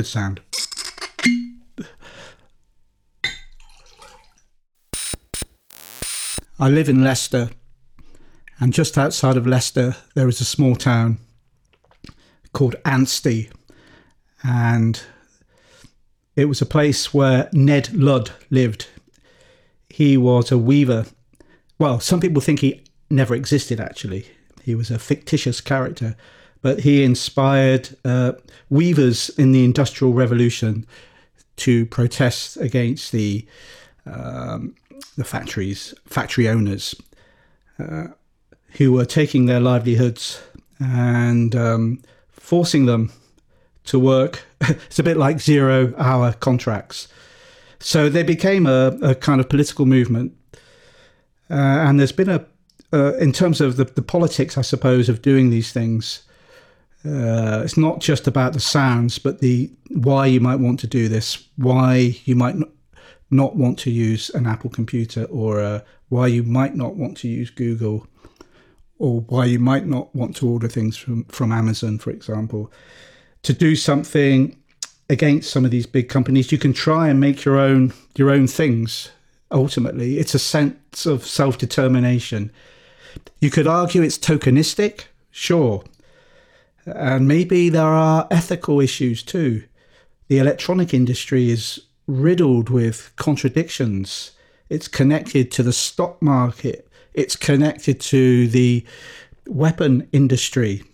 good sound. I live in Leicester, and just outside of Leicester, there is a small town called Anstey, and it was a place where Ned Ludd lived. He was a weaver. Well, some people think he never existed, actually. He was a fictitious character, but he inspired uh, weavers in the Industrial Revolution to protest against the um, the factories, factory owners, uh, who were taking their livelihoods and um, forcing them to work. it's a bit like zero hour contracts. So they became a, a kind of political movement. Uh, and there's been a, uh, in terms of the, the politics, I suppose, of doing these things, uh, it's not just about the sounds, but the why you might want to do this, why you might not want to use an Apple computer, or uh, why you might not want to use Google, or why you might not want to order things from, from Amazon, for example to do something against some of these big companies. You can try and make your own your own things. Ultimately, it's a sense of self determination. You could argue it's tokenistic, sure, and maybe there are ethical issues too. The electronic industry is riddled with contradictions. It's connected to the stock market. It's connected to the weapon industry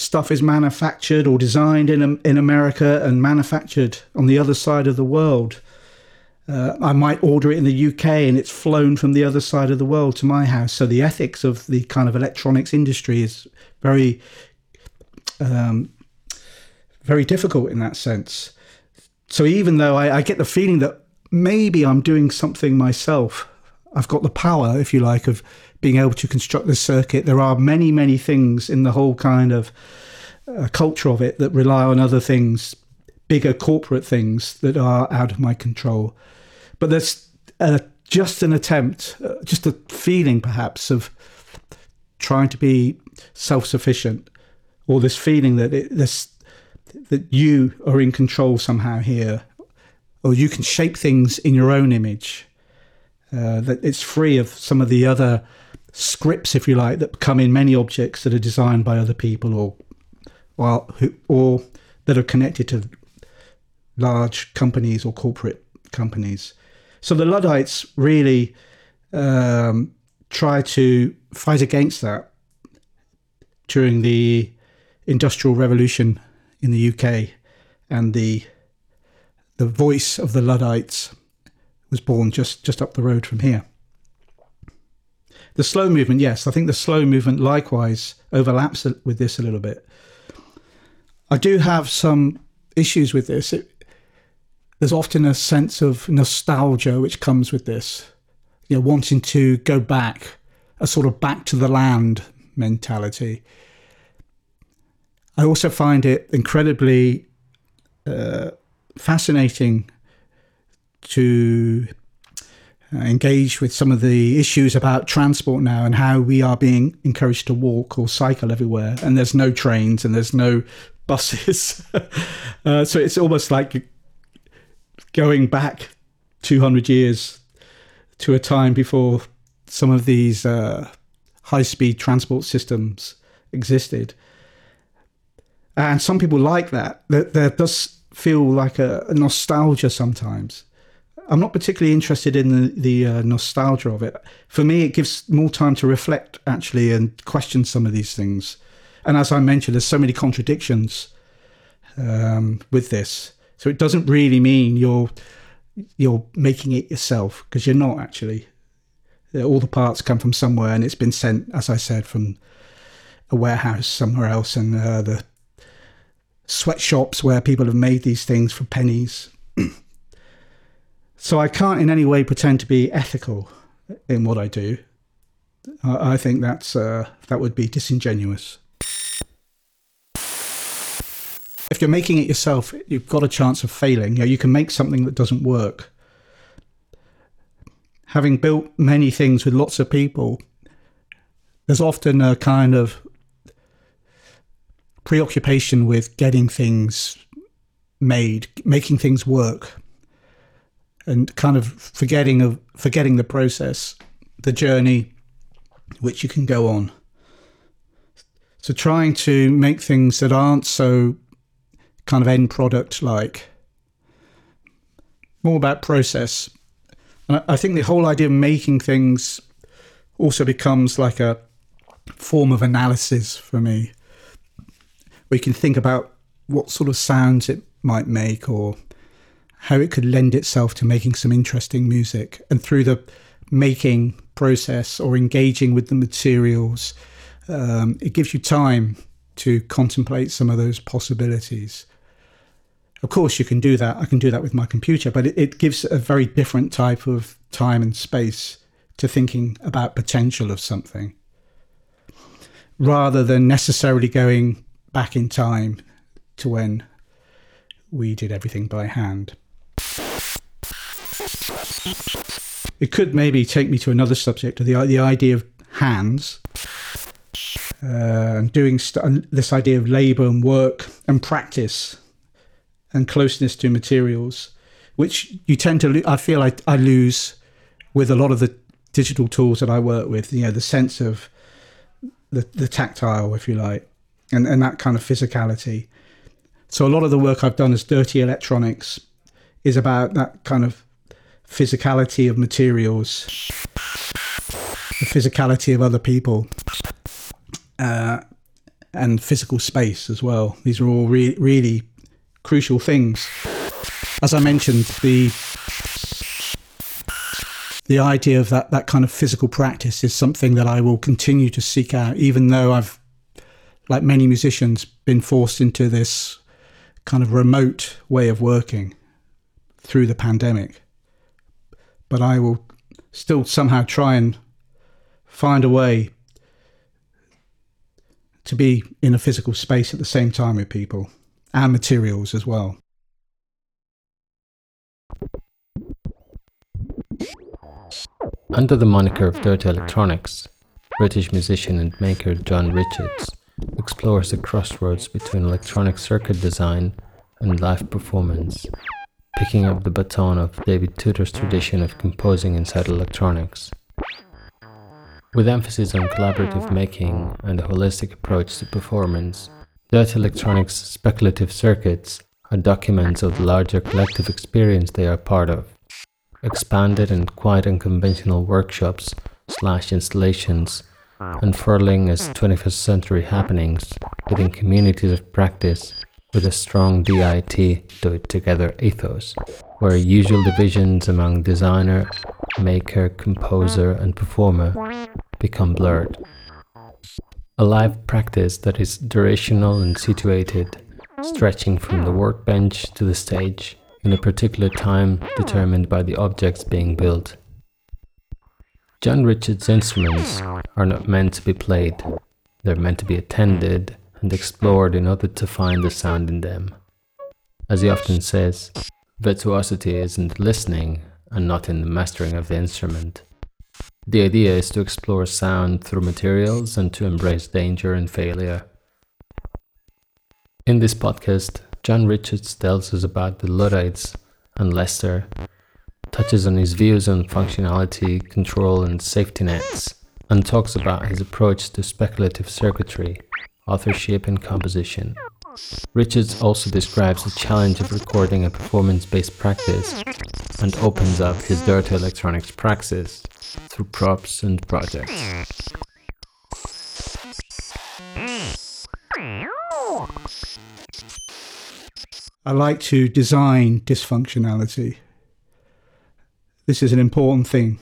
stuff is manufactured or designed in in America and manufactured on the other side of the world. Uh, I might order it in the UK and it's flown from the other side of the world to my house. So the ethics of the kind of electronics industry is very, um, very difficult in that sense. So even though I, I get the feeling that maybe I'm doing something myself, I've got the power, if you like, of being able to construct the circuit. There are many, many things in the whole kind of uh, culture of it that rely on other things, bigger corporate things that are out of my control. But there's uh, just an attempt, uh, just a feeling perhaps of trying to be self-sufficient, or this feeling that it, this that you are in control somehow here, or you can shape things in your own image. Uh, that it's free of some of the other scripts, if you like, that come in many objects that are designed by other people or well, or that are connected to large companies or corporate companies. So the Luddites really um, try to fight against that during the Industrial Revolution in the UK, and the the voice of the Luddites was born just just up the road from here. The slow movement, yes, I think the slow movement likewise overlaps with this a little bit. I do have some issues with this. It, there's often a sense of nostalgia which comes with this, you know, wanting to go back, a sort of back to the land mentality. I also find it incredibly uh, fascinating to engage with some of the issues about transport now and how we are being encouraged to walk or cycle everywhere, and there's no trains and there's no buses. uh, so it's almost like going back 200 years to a time before some of these uh, high speed transport systems existed. And some people like that. There, there does feel like a, a nostalgia sometimes. I'm not particularly interested in the, the uh, nostalgia of it. For me, it gives more time to reflect actually and question some of these things. And as I mentioned, there's so many contradictions um, with this. So it doesn't really mean you're you're making it yourself because you're not actually. All the parts come from somewhere, and it's been sent, as I said, from a warehouse somewhere else, and uh, the sweatshops where people have made these things for pennies. So I can't in any way pretend to be ethical in what I do. I, I think that's uh, that would be disingenuous. If you're making it yourself, you've got a chance of failing. You, know, you can make something that doesn't work. Having built many things with lots of people, there's often a kind of preoccupation with getting things made, making things work, and kind of forgetting of forgetting the process, the journey, which you can go on. So trying to make things that aren't so kind of end product like, more about process. And I think the whole idea of making things also becomes like a form of analysis for me. We can think about what sort of sounds it might make or how it could lend itself to making some interesting music. And through the making process or engaging with the materials, um, it gives you time to contemplate some of those possibilities. Of course, you can do that. I can do that with my computer, but it, it gives a very different type of time and space to thinking about potential of something rather than necessarily going back in time to when we did everything by hand. It could maybe take me to another subject, the, the idea of hands uh, and doing st- this idea of labour and work and practice and closeness to materials, which you tend to, lo- I feel I, I lose with a lot of the digital tools that I work with, you know, the sense of the, the tactile, if you like, and, and that kind of physicality. So a lot of the work I've done as dirty electronics is about that kind of physicality of materials, the physicality of other people, uh, and physical space as well. These are all re- really crucial things. As I mentioned, the the idea of that that kind of physical practice is something that I will continue to seek out, even though I've, like many musicians, been forced into this kind of remote way of working through the pandemic. But I will still somehow try and find a way to be in a physical space at the same time with people and materials as well. Under the moniker of Dirty Electronics, British musician and maker John Richards explores the crossroads between electronic circuit design and live performance, picking up the baton of David Tudor's tradition of composing inside electronics. With emphasis on collaborative making and a holistic approach to performance, Dirty Electronics' speculative circuits are documents of the larger collective experience they are part of expanded and quite unconventional workshops slash installations unfurling as 21st hmm. century happenings within communities of practice with a strong DIT do it together ethos, where usual divisions among designer, maker, composer, and performer become blurred. A live practice that is durational and situated, stretching from the workbench to the stage, in a particular time hmm. determined by the objects being built. John Richard's instruments are not meant to be played, they're meant to be attended and explored in order to find the sound in them. As he often says, virtuosity is in the listening and not in the mastering of the instrument. The idea is to explore sound through materials and to embrace danger and failure. In this podcast, John Richards tells us about the Luddites and Leicester, touches on his views on functionality, control, and safety nets, and talks about his approach to speculative circuitry, authorship, and composition. Richards also describes the challenge of recording a performance based practice and opens up his dirty electronics praxis through props and projects. I like to design dysfunctionality. This is an important thing.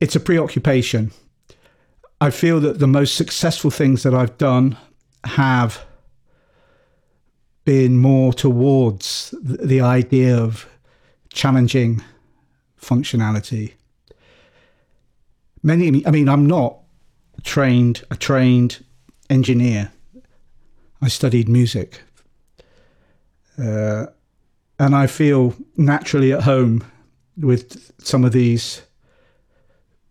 It's a preoccupation. I feel that the most successful things that I've done have been more towards the idea of challenging functionality. Many, I mean, I'm not trained a trained engineer. I studied music. Uh, and I feel naturally at home with some of these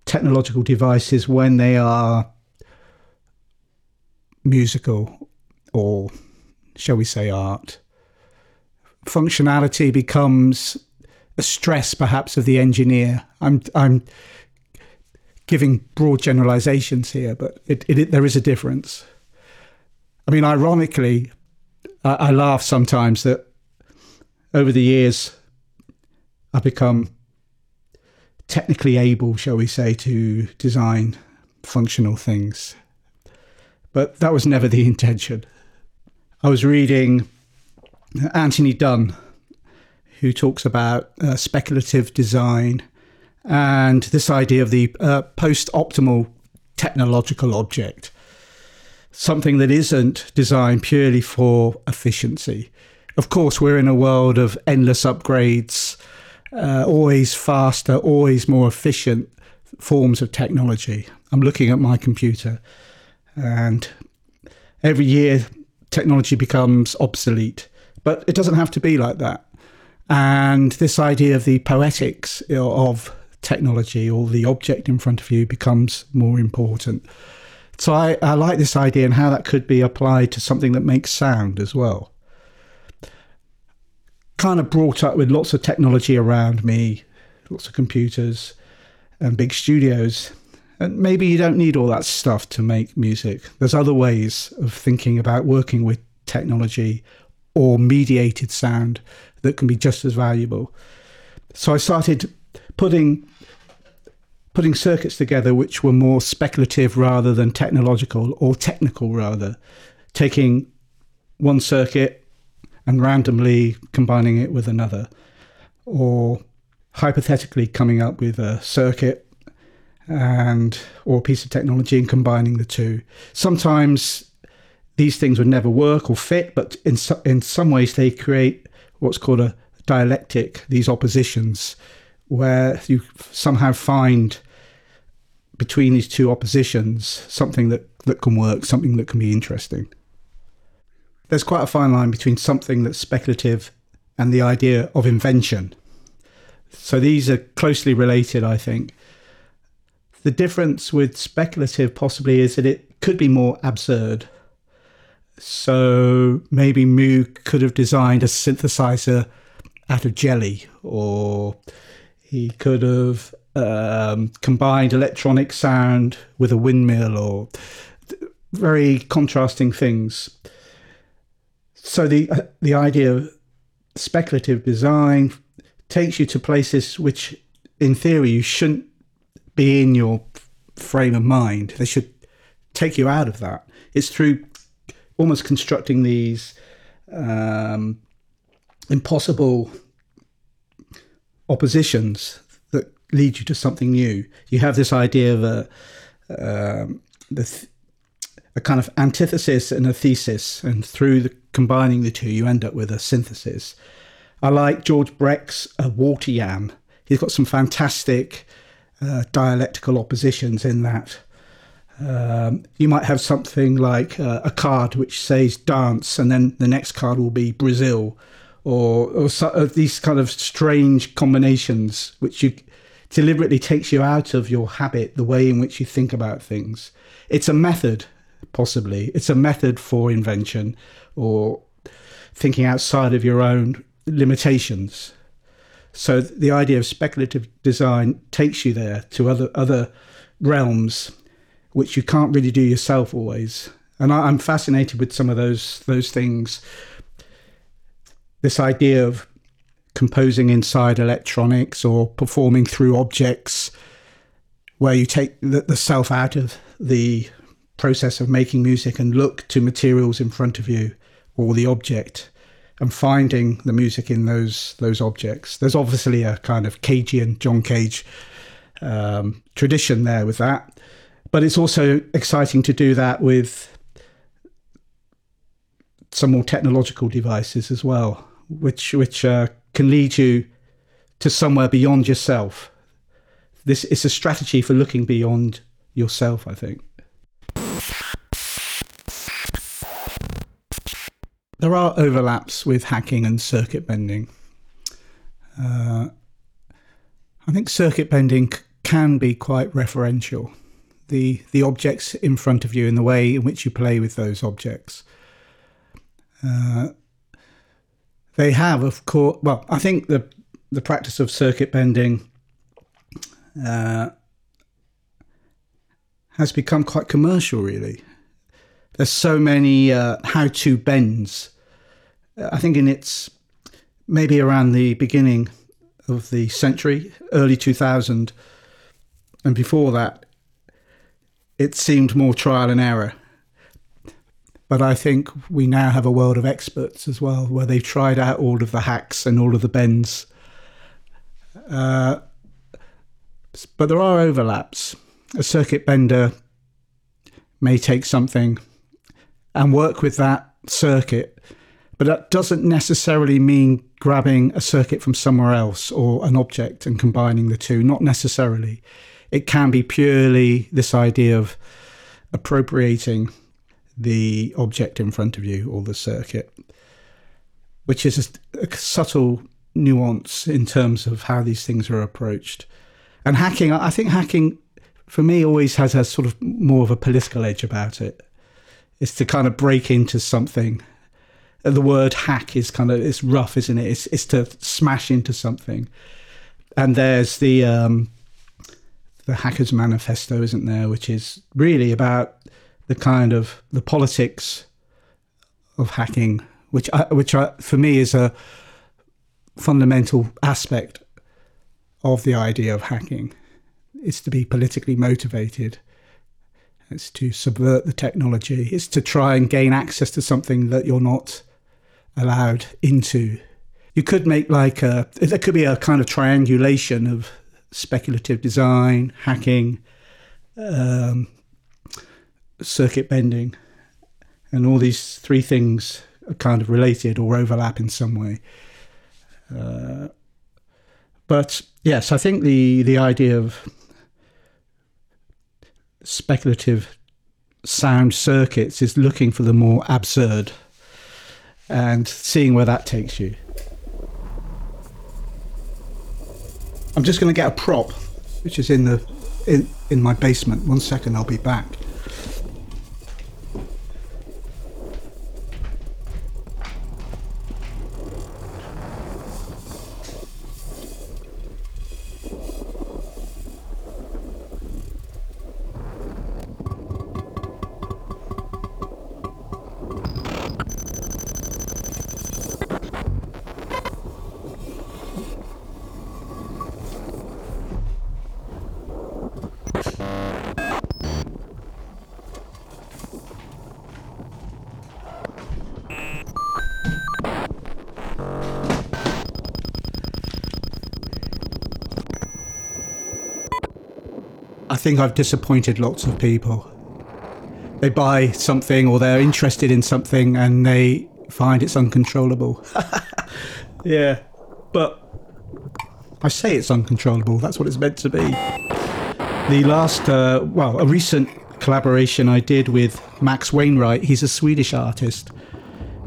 technological devices when they are musical or shall we say art. Functionality becomes a stress perhaps of the engineer. I'm I'm giving broad generalizations here, but it, it, it there is a difference. I mean, ironically, I, I laugh sometimes that over the years I've become technically able, shall we say, to design functional things. But that was never the intention. I was reading Anthony Dunne, who talks about uh, speculative design and this idea of the uh, post optimal technological object, something that isn't designed purely for efficiency. Of course, we're in a world of endless upgrades, uh, always faster, always more efficient forms of technology. I'm looking at my computer, and every year technology becomes obsolete, but it doesn't have to be like that. And this idea of the poetics of technology or the object in front of you becomes more important. So I, I like this idea and how that could be applied to something that makes sound as well. Kind of brought up with lots of technology around me, lots of computers and big studios. And maybe you don't need all that stuff to make music. There's other ways of thinking about working with technology or mediated sound that can be just as valuable. So I started putting putting circuits together which were more speculative rather than technological or technical rather, taking one circuit and randomly combining it with another, or hypothetically coming up with a circuit and or a piece of technology and combining the two. Sometimes these things would never work or fit, but in so, in some ways they create what's called a dialectic. These oppositions where you somehow find between these two oppositions something that, that can work, something that can be interesting. There's quite a fine line between something that's speculative and the idea of invention. So these are closely related, I think. The difference with speculative possibly is that it could be more absurd. So maybe Moog could have designed a synthesizer out of jelly or he could have um, combined electronic sound with a windmill or very contrasting things. So the uh, the idea of speculative design takes you to places which, in theory, you shouldn't be in your frame of mind. They should take you out of that. It's through almost constructing these um, impossible oppositions that lead you to something new. You have this idea of a, um, the, a kind of antithesis and a thesis, and through the, combining the two, you end up with a synthesis. I like George Brecht's uh, Water Yam. He's got some fantastic uh, dialectical oppositions in that. Um, you might have something like uh, a card which says dance, and then the next card will be Brazil, or, or so, uh, these kind of strange combinations which you deliberately takes you out of your habit, the way in which you think about things. It's a method, possibly. It's a method for invention or thinking outside of your own limitations. So the idea of speculative design takes you there to other other realms, which you can't really do yourself always. And I, I'm fascinated with some of those those things this idea of composing inside electronics or performing through objects where you take the, the, self out of the process of making music and look to materials in front of you or the object and finding the music in those those objects. There's obviously a kind of Cagean John Cage um, tradition there with that, but it's also exciting to do that with some more technological devices as well which which uh, can lead you to somewhere beyond yourself. This is a strategy for looking beyond yourself, I think. There are overlaps with hacking and circuit bending. Uh, I think circuit bending can be quite referential. The the objects in front of you and the way in which you play with those objects. Uh, they have, of course. Well, I think the the practice of circuit bending uh, has become quite commercial. Really, there's so many uh, how-to bends. I think in its maybe around the beginning of the century, early 2000, and before that, it seemed more trial and error. But I think we now have a world of experts as well, where they've tried out all of the hacks and all of the bends. Uh, but there are overlaps. A circuit bender may take something and work with that circuit, but that doesn't necessarily mean grabbing a circuit from somewhere else or an object and combining the two. Not necessarily. It can be purely this idea of appropriating the object in front of you or the circuit, which is a, subtle nuance in terms of how these things are approached. And hacking, I think hacking for me always has a sort of more of a political edge about it. It's to kind of break into something. The word hack is kind of it's rough, isn't it? It's it's to smash into something. And there's the um, the hackers manifesto, isn't there, which is really about the kind of the politics of hacking, which I, which I, for me is a fundamental aspect of the idea of hacking. It's to be politically motivated. It's to subvert the technology. It's to try and gain access to something that you're not allowed into. You could make like a, there could be a kind of triangulation of speculative design, hacking, um, circuit bending, and all these three things are kind of related or overlap in some way. Uh, but yes, I think the the idea of speculative sound circuits is looking for the more absurd and seeing where that takes you. I'm just going to get a prop, which is in the in in my basement. One second, I'll be back. Think I've disappointed lots of people. They buy something or they're interested in something and they find it's uncontrollable. yeah, but I say it's uncontrollable. That's what it's meant to be. The last, uh, well, a recent collaboration I did with Max Wainwright, he's a Swedish artist.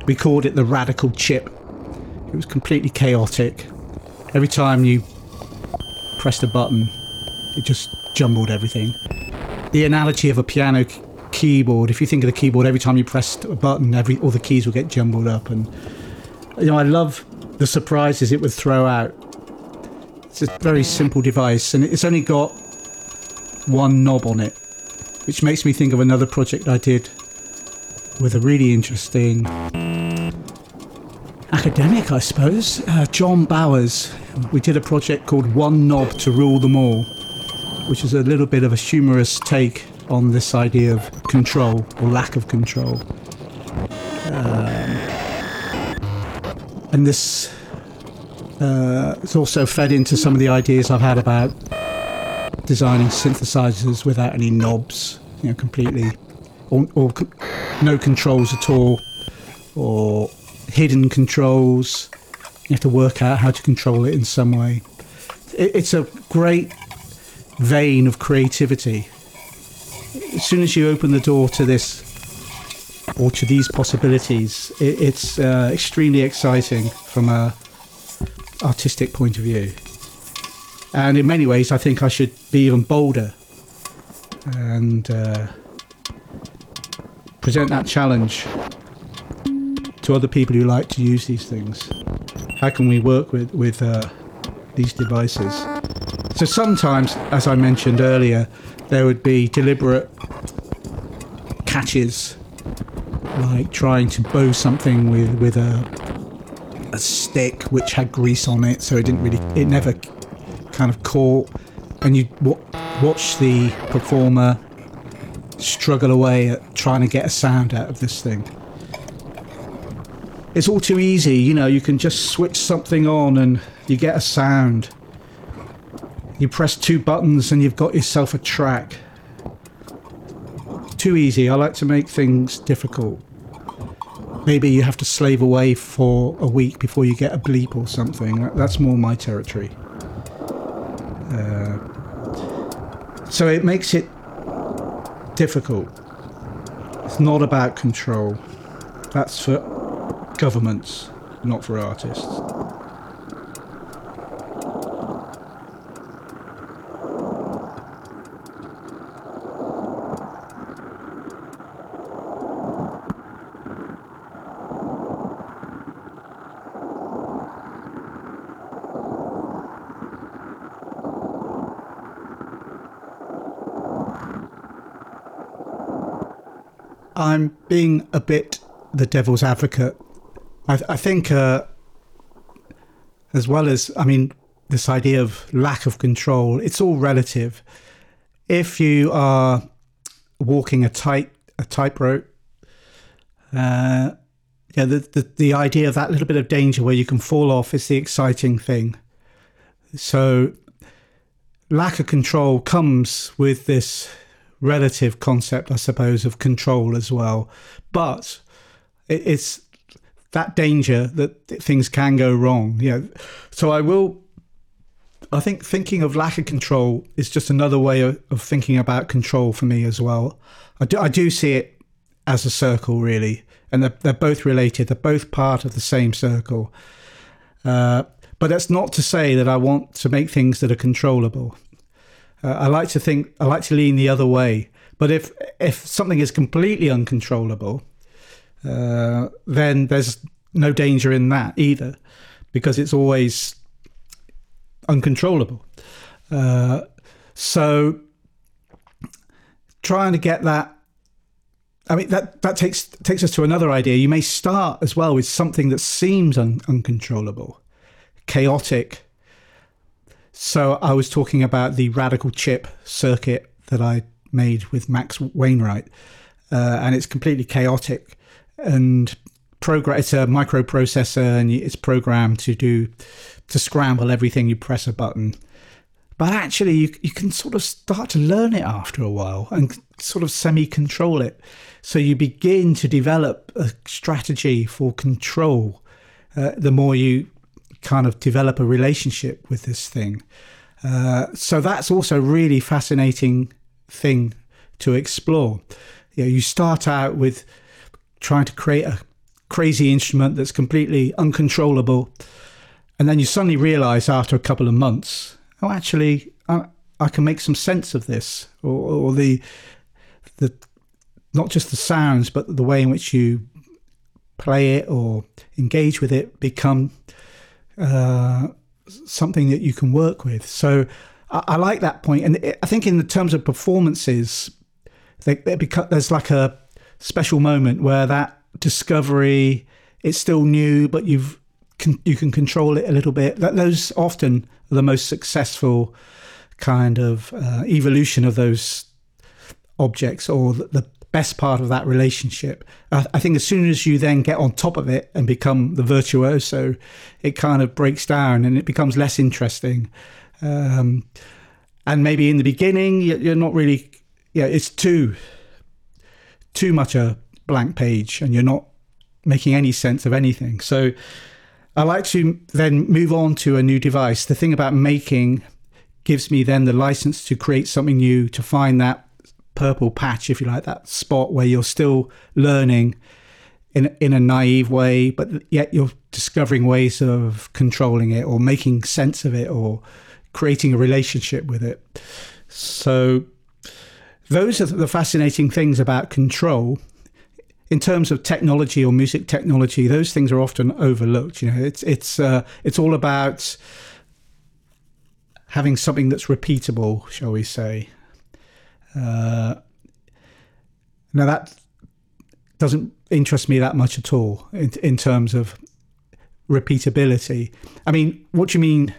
We called it the Radical Chip. It was completely chaotic. Every time you pressed a button, it just jumbled everything. The analogy of a piano keyboard, if you think of the keyboard, every time you pressed a button, every all the keys will get jumbled up. And you know, I love the surprises it would throw out. It's a very simple device, and it's only got one knob on it, which makes me think of another project I did with a really interesting academic, I suppose, uh, John Bowers. We did a project called One Knob to Rule Them All, which is a little bit of a humorous take on this idea of control or lack of control. Um, and this uh, also fed into some of the ideas I've had about designing synthesizers without any knobs, you know, completely, or, or no controls at all, or hidden controls. You have to work out how to control it in some way. It, it's a great vein of creativity. As soon as you open the door to this or to these possibilities, it, it's uh, extremely exciting from a artistic point of view. And in many ways, I think I should be even bolder and uh, present that challenge to other people who like to use these things? How can we work with with uh, these devices? So sometimes, as I mentioned earlier, there would be deliberate catches, like trying to bow something with with a a stick which had grease on it, so it didn't really, it never kind of caught, and you w- watch the performer struggle away at trying to get a sound out of this thing. It's all too easy, you know, you can just switch something on and you get a sound. You press two buttons and you've got yourself a track. Too easy. I like to make things difficult. Maybe you have to slave away for a week before you get a bleep or something. That's more my territory. Uh, so it makes it difficult. It's not about control. That's for governments, not for artists. I'm being a bit the devil's advocate. I, I think, uh, as well as, I mean, this idea of lack of control, it's all relative. If you are walking a tight a tightrope, uh, yeah, the, the the idea of that little bit of danger where you can fall off is the exciting thing. So, lack of control comes with this relative concept, I suppose, of control as well. But it's that danger that things can go wrong. Yeah. So I will. I think thinking of lack of control is just another way of, of thinking about control for me as well. I do, I do see it as a circle, really, and they're, they're both related. They're both part of the same circle. Uh, but that's not to say that I want to make things that are controllable. Uh, I like to think I like to lean the other way. But if if something is completely uncontrollable, uh, then there's no danger in that either, because it's always uncontrollable. Uh, so trying to get that. I mean that that takes takes us to another idea. You may start as well with something that seems un- uncontrollable, chaotic, so I was talking about the radical chip circuit that I made with Max Wainwright, uh, and it's completely chaotic and. It's a microprocessor, and it's programmed to do to scramble everything. You press a button, but actually, you you can sort of start to learn it after a while and sort of semi-control it. So you begin to develop a strategy for control. Uh, the more you kind of develop a relationship with this thing. Uh, so that's also a really fascinating thing to explore. You, know, you start out with trying to create a crazy instrument that's completely uncontrollable, and then you suddenly realize after a couple of months, oh, actually, I, I can make some sense of this, or, or the the not just the sounds, but the way in which you play it or engage with it become uh, something that you can work with. So I, I like that point, and I think in the terms of performances, they, they beca- there's like a special moment where that discovery it's still new, but you've can, you can control it a little bit. That those often are the most successful kind of uh, evolution of those objects or the, the, best part of that relationship. I, think as soon as you then get on top of it and become the virtuoso, it kind of breaks down and it becomes less interesting. Um, and maybe in the beginning, you're not really, yeah, it's too, too much a blank page and you're not making any sense of anything. So I like to then move on to a new device. The thing about making gives me then the license to create something new, to find that purple patch, if you like, that spot where you're still learning in in a naive way, but yet you're discovering ways of controlling it or making sense of it or creating a relationship with it. So those are the fascinating things about control. in terms of technology or music technology, those things are often overlooked. You know, it's it's uh, it's all about having something that's repeatable, shall we say? Uh, now that doesn't interest me that much at all in, in terms of repeatability. I mean, what do you mean?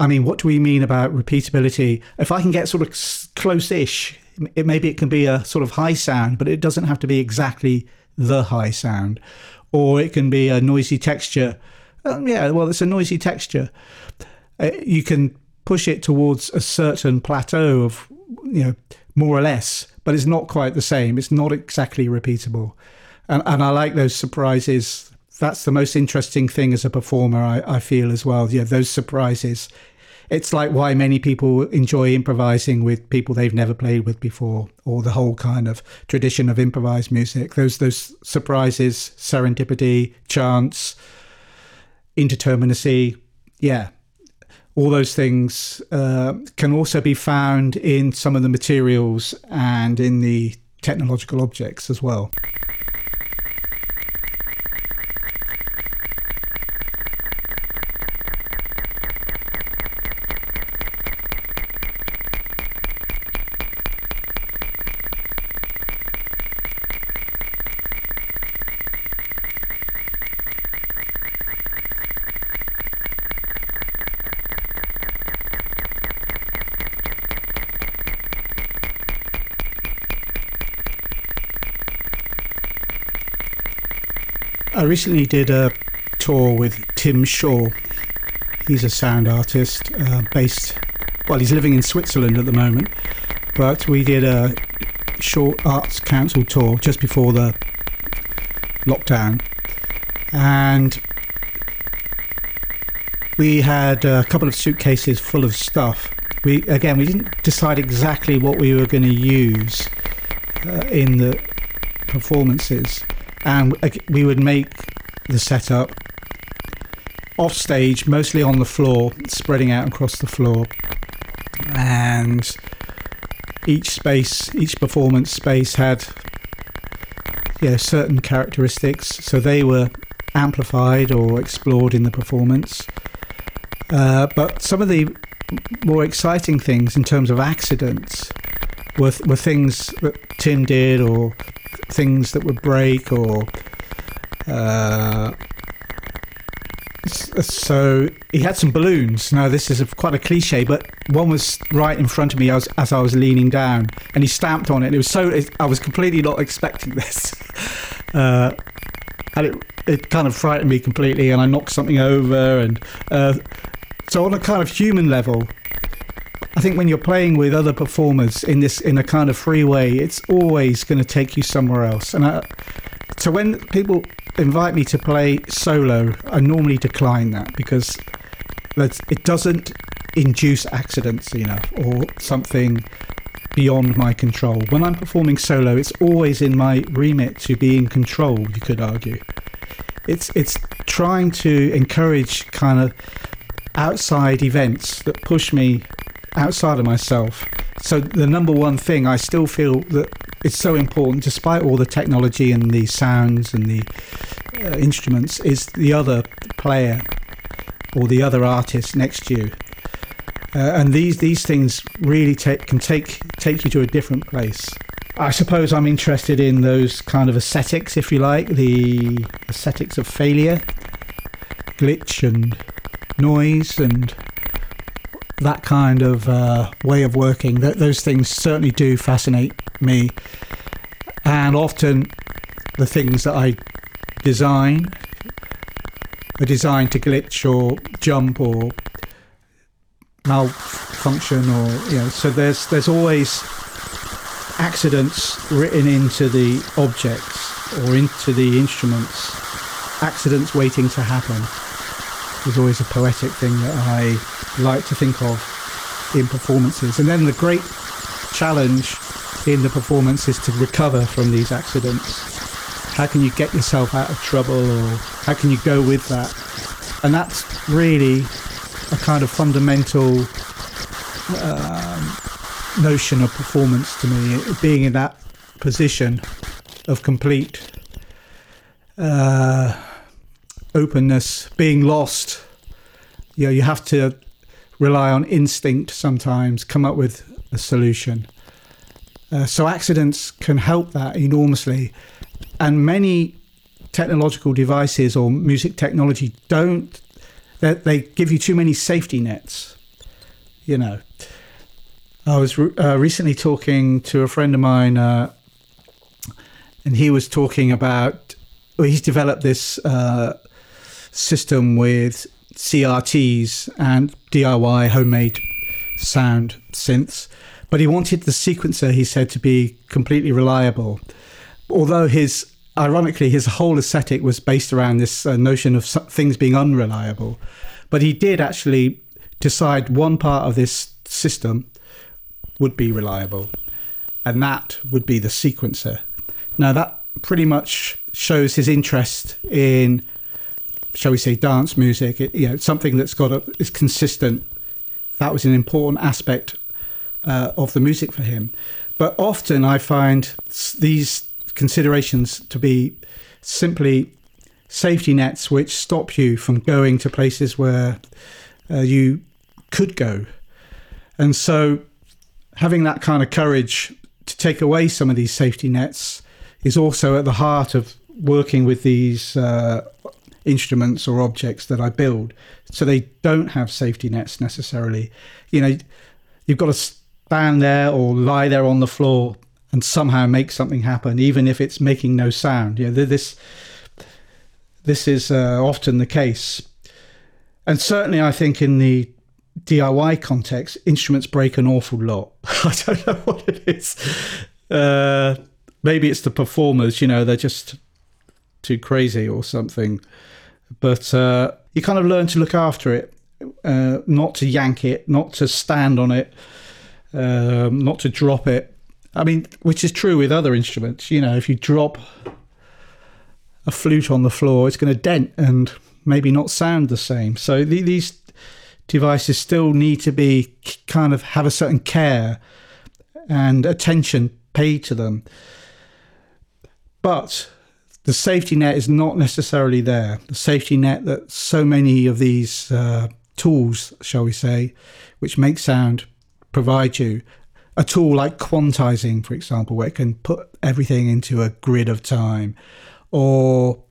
I mean, what do we mean about repeatability? If I can get sort of close-ish, it, maybe it can be a sort of high sound, but it doesn't have to be exactly the high sound, or it can be a noisy texture. Um, yeah, well, it's a noisy texture. Uh, you can push it towards a certain plateau of, you know, more or less, but it's not quite the same. It's not exactly repeatable, and and I like those surprises that's the most interesting thing as a performer, I, I feel as well. Yeah, those surprises. It's like why many people enjoy improvising with people they've never played with before, or the whole kind of tradition of improvised music. Those those surprises, serendipity, chance, indeterminacy. Yeah, all those things uh, can also be found in some of the materials and in the technological objects as well. I recently did a tour with Tim Shaw. He's a sound artist uh, based, well, he's living in Switzerland at the moment, but we did a short arts council tour just before the lockdown. And we had a couple of suitcases full of stuff. We again, we didn't decide exactly what we were going to use uh, in the performances and we would make the setup off stage, mostly on the floor, spreading out across the floor, and each space, each performance space had yeah certain characteristics, so they were amplified or explored in the performance. Uh, but some of the more exciting things in terms of accidents were, were things that Tim did or things that would break or uh, so he had some balloons. Now this is a, quite a cliche, but one was right in front of me as, as I was leaning down, and he stamped on it. It was so it, I was completely not expecting this, uh, and it it kind of frightened me completely, and I knocked something over, and uh, so on a kind of human level, I think when you're playing with other performers in this in a kind of free way, it's always going to take you somewhere else. And I, so when people invite me to play solo, I normally decline that because it doesn't induce accidents enough or something beyond my control. When I'm performing solo, it's always in my remit to be in control. You could argue. It's it's trying to encourage kind of outside events that push me outside of myself. So the number one thing I still feel that it's so important, despite all the technology and the sounds and the uh, instruments, is the other player or the other artist next to you. Uh, and these these things really take, can take take you to a different place. I suppose I'm interested in those kind of aesthetics, if you like, the aesthetics of failure, glitch, and noise, and that kind of uh, way of working. That those things certainly do fascinate me, and often the things that I design are designed to glitch or jump or malfunction or you know. So there's there's always accidents written into the objects or into the instruments, accidents waiting to happen. There's always a poetic thing that I like to think of in performances. And then the great challenge in the performance is to recover from these accidents. How can you get yourself out of trouble or how can you go with that? And that's really a kind of fundamental um, notion of performance to me, being in that position of complete uh, openness being lost. You know, you have to rely on instinct sometimes, come up with a solution. Uh, so accidents can help that enormously, and many technological devices or music technology don't. They, they give you too many safety nets. You know, I was re- uh, recently talking to a friend of mine, uh, and he was talking about. Well, he's developed this uh, system with CRTs and DIY homemade sound synths, but he wanted the sequencer, he said, to be completely reliable. Although his, ironically, his whole aesthetic was based around this uh, notion of things being unreliable. But he did actually decide one part of this system would be reliable, and that would be the sequencer. Now, that pretty much shows his interest in shall we say, dance music. It, you know, something that's got a, is consistent. That was an important aspect uh, of the music for him. But often I find these considerations to be simply safety nets which stop you from going to places where uh, you could go. And so having that kind of courage to take away some of these safety nets is also at the heart of working with these uh, instruments or objects that I build. So they don't have safety nets necessarily. You know, you've got to stand there or lie there on the floor and somehow make something happen, even if it's making no sound. You know, this this is uh, often the case, and certainly I think in the DIY context, instruments break an awful lot. I don't know what it is. Uh, maybe it's the performers. You know, they're just too crazy or something. But uh, you kind of learn to look after it, uh, not to yank it, not to stand on it, um, not to drop it. I mean, which is true with other instruments. You know, if you drop a flute on the floor, it's going to dent and maybe not sound the same. So the, these devices still need to be kind of have a certain care and attention paid to them. But the safety net is not necessarily there. The safety net that so many of these uh, tools, shall we say, which make sound, provide you. A tool like quantizing, for example, where it can put everything into a grid of time, or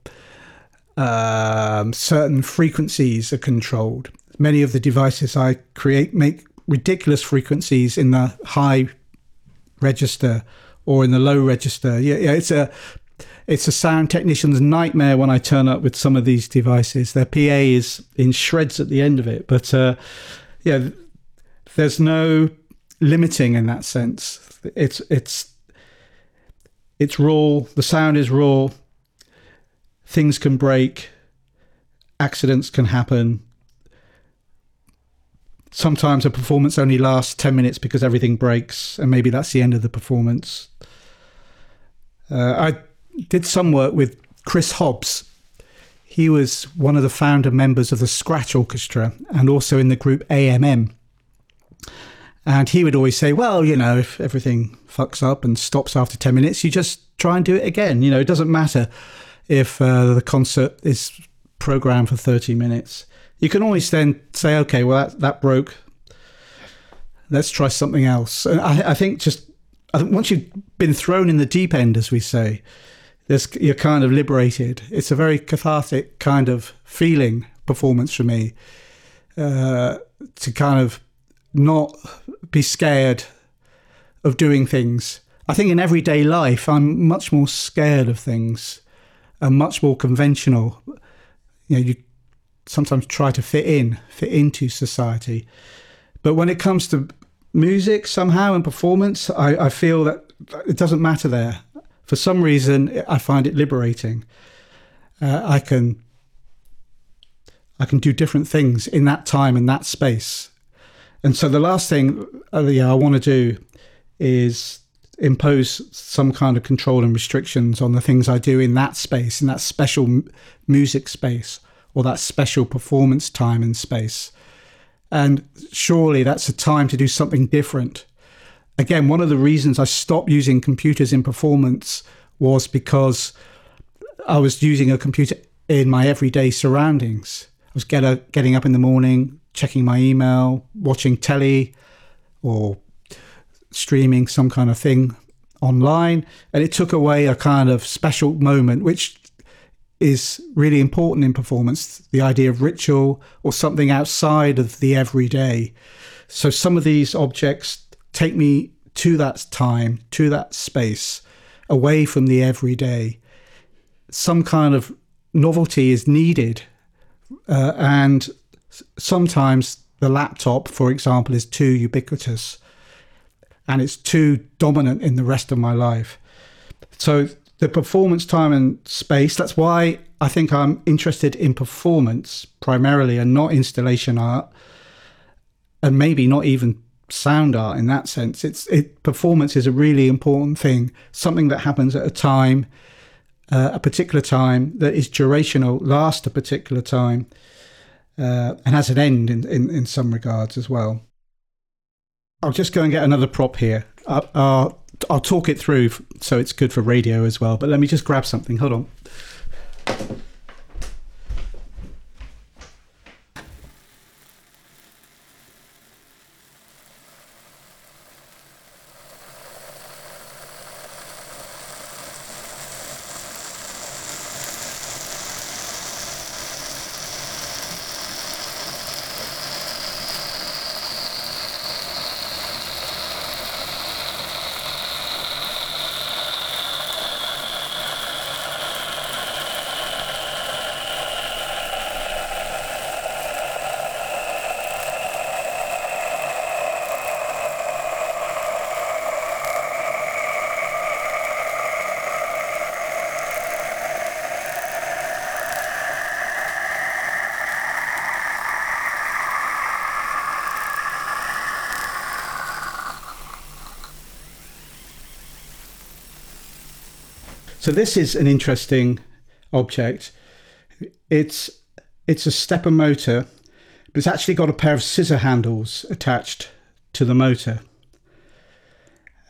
um, certain frequencies are controlled. Many of the devices I create make ridiculous frequencies in the high register or in the low register. Yeah, yeah, it's a it's a sound technician's nightmare when I turn up with some of these devices. Their PA is in shreds at the end of it, but uh, yeah, there's no limiting in that sense. It's it's it's raw. The sound is raw. Things can break. Accidents can happen. Sometimes a performance only lasts 10 minutes because everything breaks, and maybe that's the end of the performance. Uh, I did some work with Chris Hobbs. He was one of the founder members of the Scratch Orchestra and also in the group AMM. And he would always say, well, you know, if everything fucks up and stops after 10 minutes, you just try and do it again. You know, it doesn't matter if uh, the concert is programmed for 30 minutes. You can always then say, okay, well, that, that broke. Let's try something else. And I, I think just I think once you've been thrown in the deep end, as we say, you're kind of liberated. It's a very cathartic kind of feeling performance for me uh, to kind of not be scared of doing things. I think in everyday life, I'm much more scared of things and much more conventional. You know, you sometimes try to fit in, fit into society. But when it comes to music, somehow, and performance, I, I feel that it doesn't matter there for some reason, I find it liberating. Uh, I can I can do different things in that time and that space. And so the last thing uh, yeah, I want to do is impose some kind of control and restrictions on the things I do in that space, in that special m- music space or that special performance time and space. And surely that's a time to do something different again, one of the reasons I stopped using computers in performance was because I was using a computer in my everyday surroundings. I was get a, getting up in the morning, checking my email, watching telly, or streaming some kind of thing online. And it took away a kind of special moment, which is really important in performance the idea of ritual or something outside of the everyday. So some of these objects take me to that time, to that space, away from the everyday. Some kind of novelty is needed. Uh, and sometimes the laptop, for example, is too ubiquitous and it's too dominant in the rest of my life. So the performance time and space, that's why I think I'm interested in performance primarily and not installation art and maybe not even sound art in that sense. It's it performance is a really important thing, something that happens at a time, uh, a particular time that is durational, lasts a particular time, uh, and has an end in, in, in some regards as well. I'll just go and get another prop here. Uh, I'll, I'll talk it through so it's good for radio as well. But let me just grab something. Hold on. So this is an interesting object. It's it's a stepper motor, but it's actually got a pair of scissor handles attached to the motor,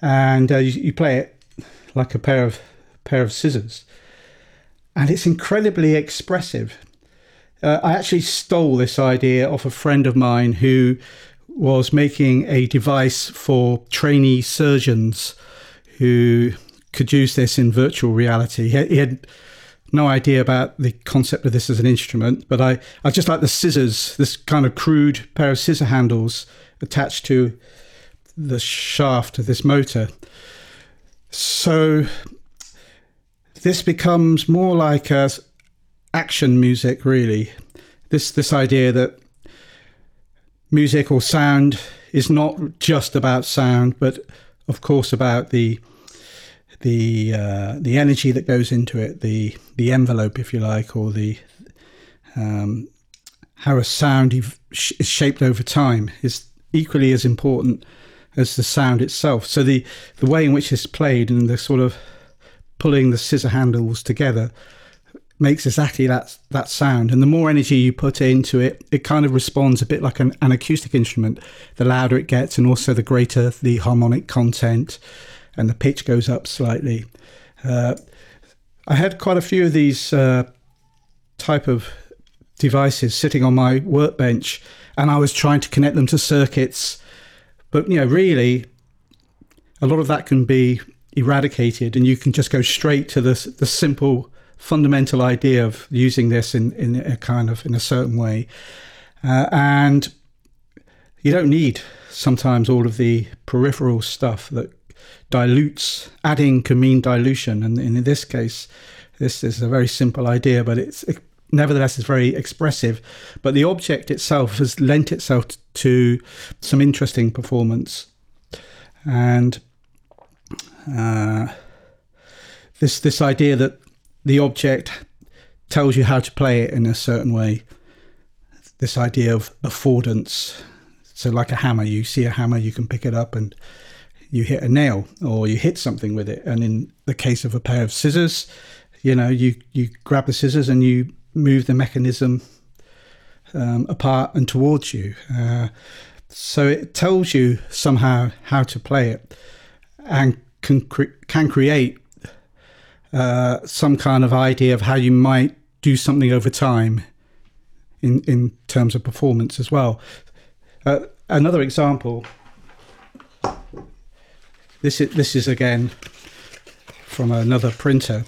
and uh, you, you play it like a pair of pair of scissors, and it's incredibly expressive. Uh, I actually stole this idea off a friend of mine who was making a device for trainee surgeons who could use this in virtual reality. He, had no idea about the concept of this as an instrument, but I, I just like the scissors, this kind of crude pair of scissor handles attached to the shaft of this motor. So this becomes more like a action music, really. This this idea that music or sound is not just about sound, but of course about the the uh, the energy that goes into it, the the envelope, if you like, or the um, how a sound is shaped over time is equally as important as the sound itself. So the the way in which it's played and the sort of pulling the scissor handles together makes exactly that that sound. And the more energy you put into it, it kind of responds a bit like an, an acoustic instrument. The louder it gets, and also the greater the harmonic content and the pitch goes up slightly. Uh, I had quite a few of these uh, type of devices sitting on my workbench, and I was trying to connect them to circuits. But you know, really, a lot of that can be eradicated, and you can just go straight to the the simple fundamental idea of using this in in a kind of in a certain way, uh, and you don't need sometimes all of the peripheral stuff that dilutes. Adding can mean dilution, and in this case, this is a very simple idea, but it's it, nevertheless it's very expressive. But the object itself has lent itself to some interesting performance, and uh, this this idea that the object tells you how to play it in a certain way. This idea of affordance. So, like a hammer, you see a hammer, you can pick it up and you hit a nail or you hit something with it. And in the case of a pair of scissors, you know, you, you grab the scissors and you move the mechanism um, apart and towards you. Uh, so it tells you somehow how to play it and can, cre- can create uh, some kind of idea of how you might do something over time in, in terms of performance as well. Uh, another example. This is this is again from another printer.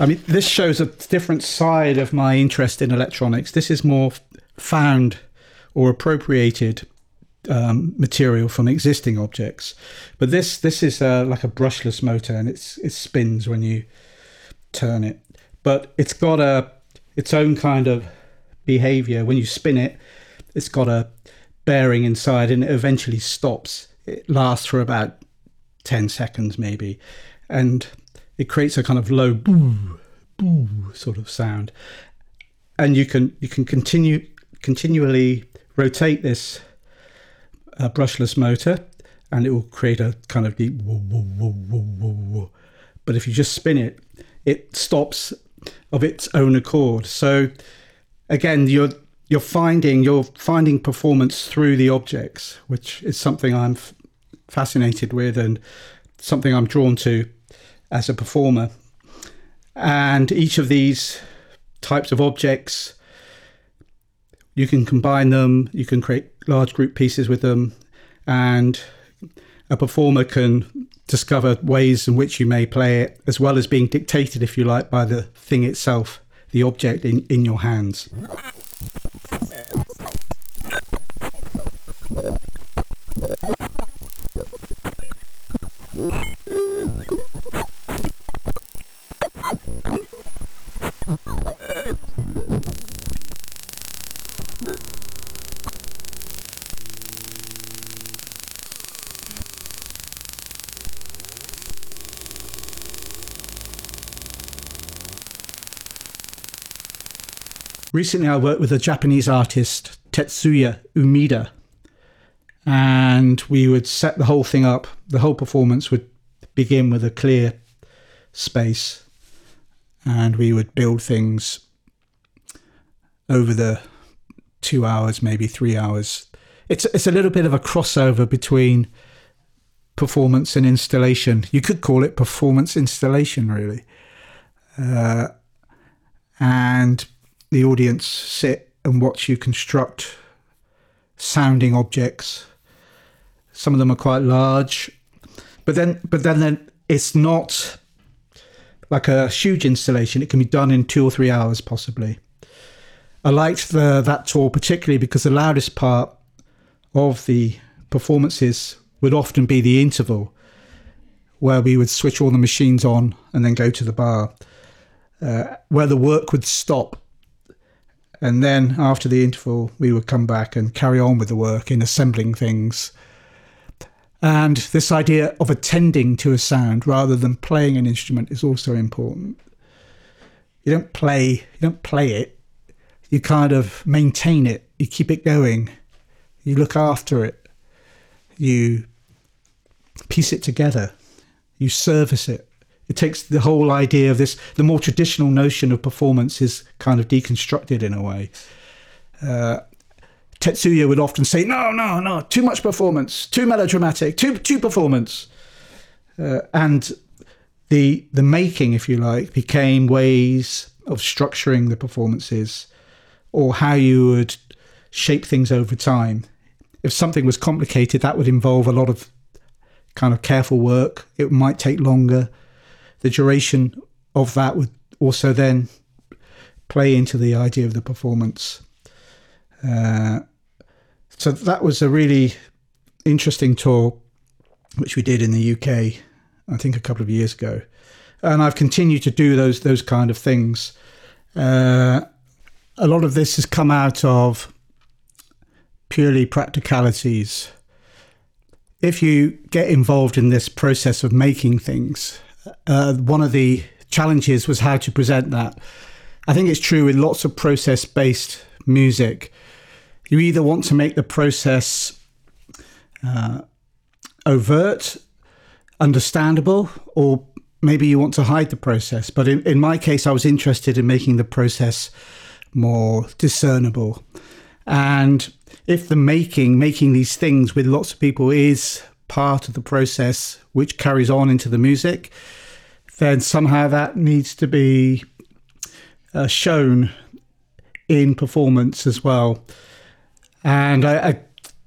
I mean, this shows a different side of my interest in electronics. This is more found or appropriated um, material from existing objects, but this this is uh, like a brushless motor, and it's it spins when you turn it. But it's got a its own kind of behavior when you spin it. It's got a bearing inside, and it eventually stops. It lasts for about ten seconds, maybe, and it creates a kind of low boo boo sort of sound. And you can you can continue continually rotate this uh, brushless motor and it will create a kind of deep woo, woo, woo, woo, woo, woo. but if you just spin it it stops of its own accord. So again you're you're finding you're finding performance through the objects which is something i'm fascinated with and something i'm drawn to as a performer. And each of these types of objects, you can combine them, you can create large group pieces with them, and a performer can discover ways in which you may play it, as well as being dictated, if you like, by the thing itself, the object in, in your hands. Recently, I worked with a Japanese artist, Tetsuya Umeda, and we would set the whole thing up. The whole performance would begin with a clear space, and we would build things over the two hours, maybe three hours. It's it's a little bit of a crossover between performance and installation. You could call it performance installation, really. Uh, and the audience sit and watch you construct sounding objects. Some of them are quite large, but then but then, then it's not like a huge installation. It can be done in two or three hours, possibly. I liked the that tour particularly because the loudest part of the performances would often be the interval, where we would switch all the machines on and then go to the bar, uh, where the work would stop and then after the interval, we would come back and carry on with the work in assembling things. And this idea of attending to a sound rather than playing an instrument is also important. You don't play, you don't play it. You kind of maintain it. You keep it going. You look after it. You piece it together. You service it. It takes the whole idea of this, the more traditional notion of performance is kind of deconstructed in a way. Uh, Tetsuya would often say, "No, no, no, too much performance, too melodramatic, too too performance," uh, and the the making, if you like, became ways of structuring the performances, or how you would shape things over time. If something was complicated, that would involve a lot of kind of careful work. It might take longer the duration of that would also then play into the idea of the performance. Uh, so that was a really interesting tour, which we did in the UK, I think a couple of years ago, and I've continued to do those those kind of things. Uh, a lot of this has come out of purely practicalities. If you get involved in this process of making things, uh, one of the challenges was how to present that. I think it's true with lots of process based music. You either want to make the process uh, overt, understandable, or maybe you want to hide the process. But in, in my case, I was interested in making the process more discernible. And if the making, making these things with lots of people is part of the process which carries on into the music, then somehow that needs to be uh, shown in performance as well. And I, I,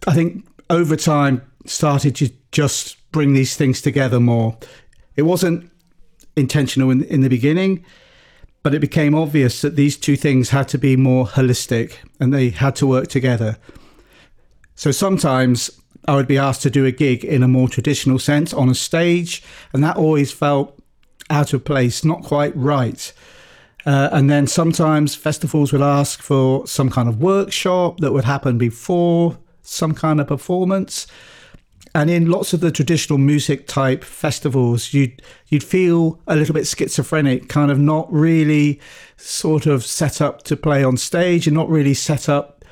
I think over time started to just bring these things together more. It wasn't intentional in, in the beginning, but it became obvious that these two things had to be more holistic and they had to work together. So sometimes I would be asked to do a gig in a more traditional sense on a stage, and that always felt out of place, not quite right. Uh, and then sometimes festivals would ask for some kind of workshop that would happen before some kind of performance. And in lots of the traditional music type festivals, you'd you'd feel a little bit schizophrenic, kind of not really sort of set up to play on stage and not really set up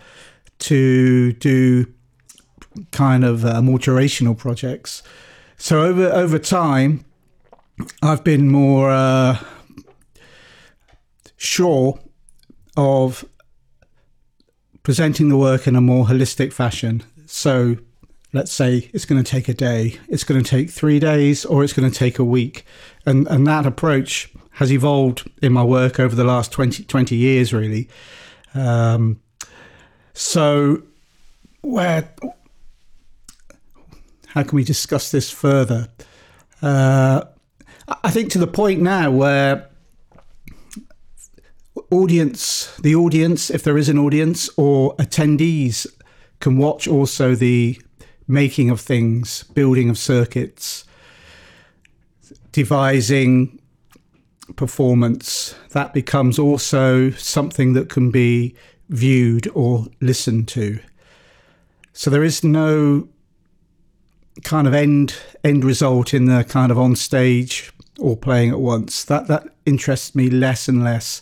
to do kind of uh, more durational projects. So over over time, I've been more uh, sure of presenting the work in a more holistic fashion. So let's say it's going to take a day, it's going to take three days, or it's going to take a week. And, and that approach has evolved in my work over the last 20, 20 years, really. Um, so, where, how can we discuss this further? Uh, I think to the point now where audience, the audience, if there is an audience, or attendees can watch also the making of things, building of circuits, devising performance. That becomes also something that can be viewed or listened to. So there is no kind of end end result in the kind of on stage or playing at once. That that interests me less and less.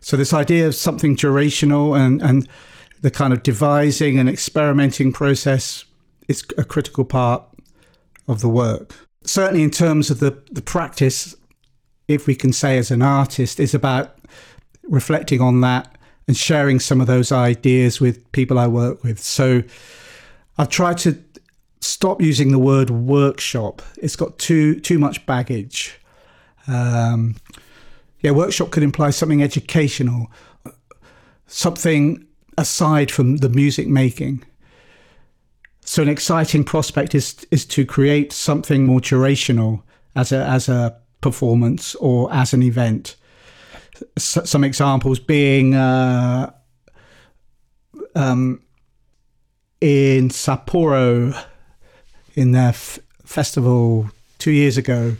So this idea of something durational and and the kind of devising and experimenting process is a critical part of the work. Certainly in terms of the, the practice, if we can say as an artist, is about reflecting on that and sharing some of those ideas with people I work with. So I've tried to stop using the word workshop. It's got too too much baggage. Um, yeah, workshop could imply something educational, something aside from the music making. So an exciting prospect is is to create something more durational as a as a performance or as an event. S- some examples being uh, um, in Sapporo in their f- festival two years ago.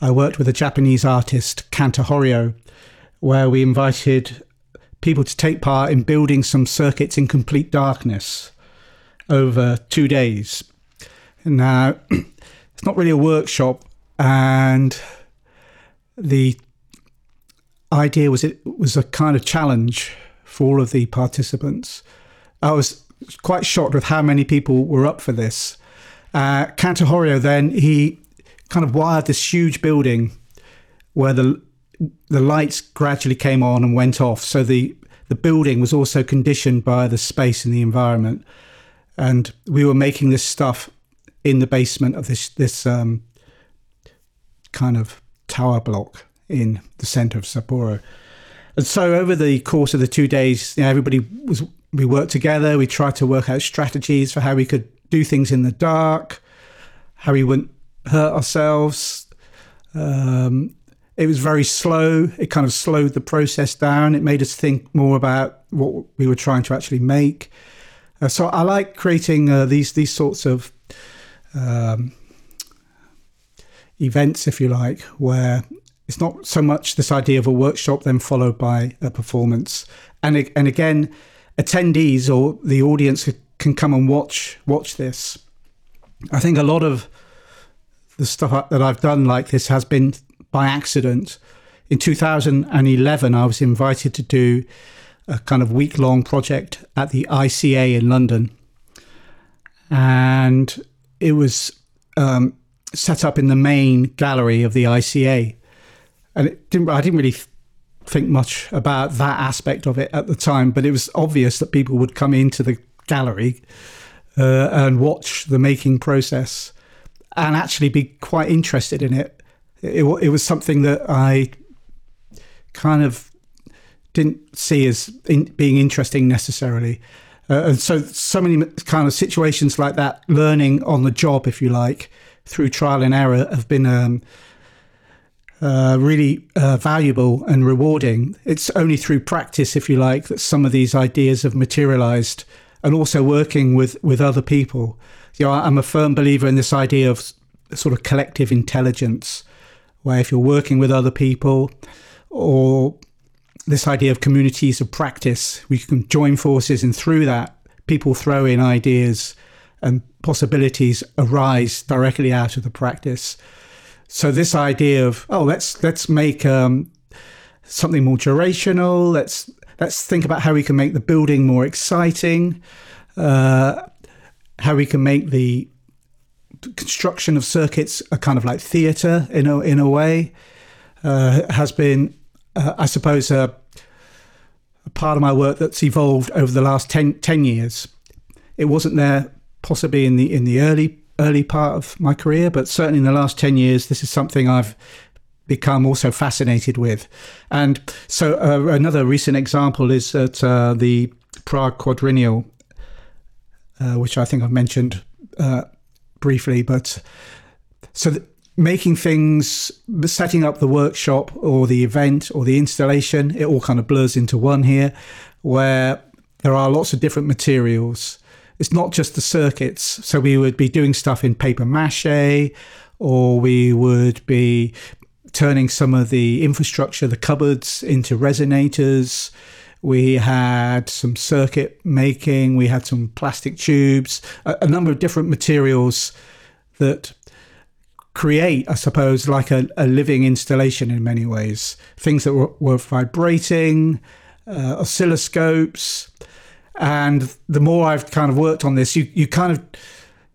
I worked with a Japanese artist, Kanta Horio, where we invited people to take part in building some circuits in complete darkness over two days. Now, it's not really a workshop, and the idea was it was a kind of challenge for all of the participants. I was quite shocked with how many people were up for this. Uh, Kanta Horio then he kind of wired this huge building where the the lights gradually came on and went off. So the the building was also conditioned by the space and the environment. And we were making this stuff in the basement of this this um, kind of tower block in the center of Sapporo. And so over the course of the two days, you know, everybody was we worked together. We tried to work out strategies for how we could do things in the dark, how we wouldn't hurt ourselves. Um, it was very slow. It kind of slowed the process down. It made us think more about what we were trying to actually make. Uh, so I like creating uh, these these sorts of um, events, if you like, where it's not so much this idea of a workshop then followed by a performance, and and again, attendees or the audience can come and watch watch this. I think a lot of the stuff that I've done like this has been by accident. In 2011, I was invited to do a kind of week long project at the ICA in London. And it was um, set up in the main gallery of the ICA. And it didn't, I didn't really think much about that aspect of it at the time, but it was obvious that people would come into the gallery uh, and watch the making process and actually be quite interested in it it, it was something that I kind of didn't see as in, being interesting necessarily. Uh, and so, so many kind of situations like that, learning on the job, if you like, through trial and error, have been um, uh, really uh, valuable and rewarding. It's only through practice, if you like, that some of these ideas have materialized, and also working with with other people. You know, I'm a firm believer in this idea of sort of collective intelligence, where if you're working with other people, or this idea of communities of practice, we can join forces, and through that, people throw in ideas and possibilities arise directly out of the practice. So this idea of oh let's let's make um, something more durational. Let's let's think about how we can make the building more exciting. Uh, how we can make the construction of circuits a kind of like theatre in a in a way uh, has been, uh, I suppose, a, a, part of my work that's evolved over the last 10, 10 years. It wasn't there possibly in the in the early early part of my career, but certainly in the last 10 years, this is something I've become also fascinated with. And so uh, another recent example is at uh, the Prague Quadrennial, uh, which I think I've mentioned uh, briefly, but so making things, setting up the workshop or the event or the installation, it all kind of blurs into one here, where there are lots of different materials it's not just the circuits. So we would be doing stuff in paper mache, or we would be turning some of the infrastructure, the cupboards, into resonators. We had some circuit making, we had some plastic tubes, a, a number of different materials that create, I suppose, like a, a, living installation in many ways. Things that were, were vibrating, uh, oscilloscopes, and the more I've kind of worked on this, you, you kind of,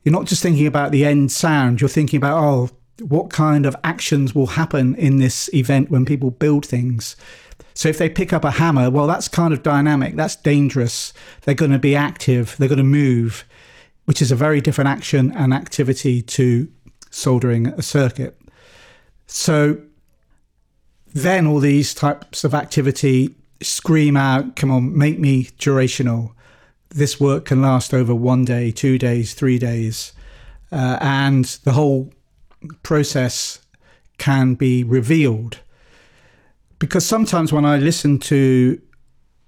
you're not just thinking about the end sound, you're thinking about, oh, what kind of actions will happen in this event when people build things. So if they pick up a hammer, well, that's kind of dynamic, that's dangerous. They're going to be active, they're going to move, which is a very different action and activity to soldering a circuit. So then all these types of activity scream out, come on, make me durational. This work can last over one day, two days, three days. Uh, and the whole process can be revealed. Because sometimes when I listen to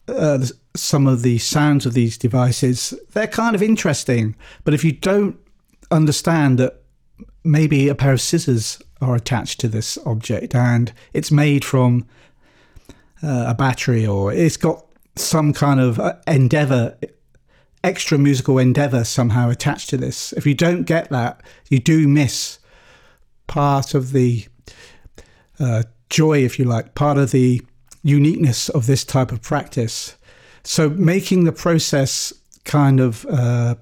uh, some of the sounds of these devices, they're kind of interesting. But if you don't understand that maybe a pair of scissors are attached to this object and it's made from uh, a battery or it's got some kind of uh, endeavor extra musical endeavor somehow attached to this if you don't get that you do miss part of the uh, joy if you like part of the uniqueness of this type of practice so making the process kind of uh,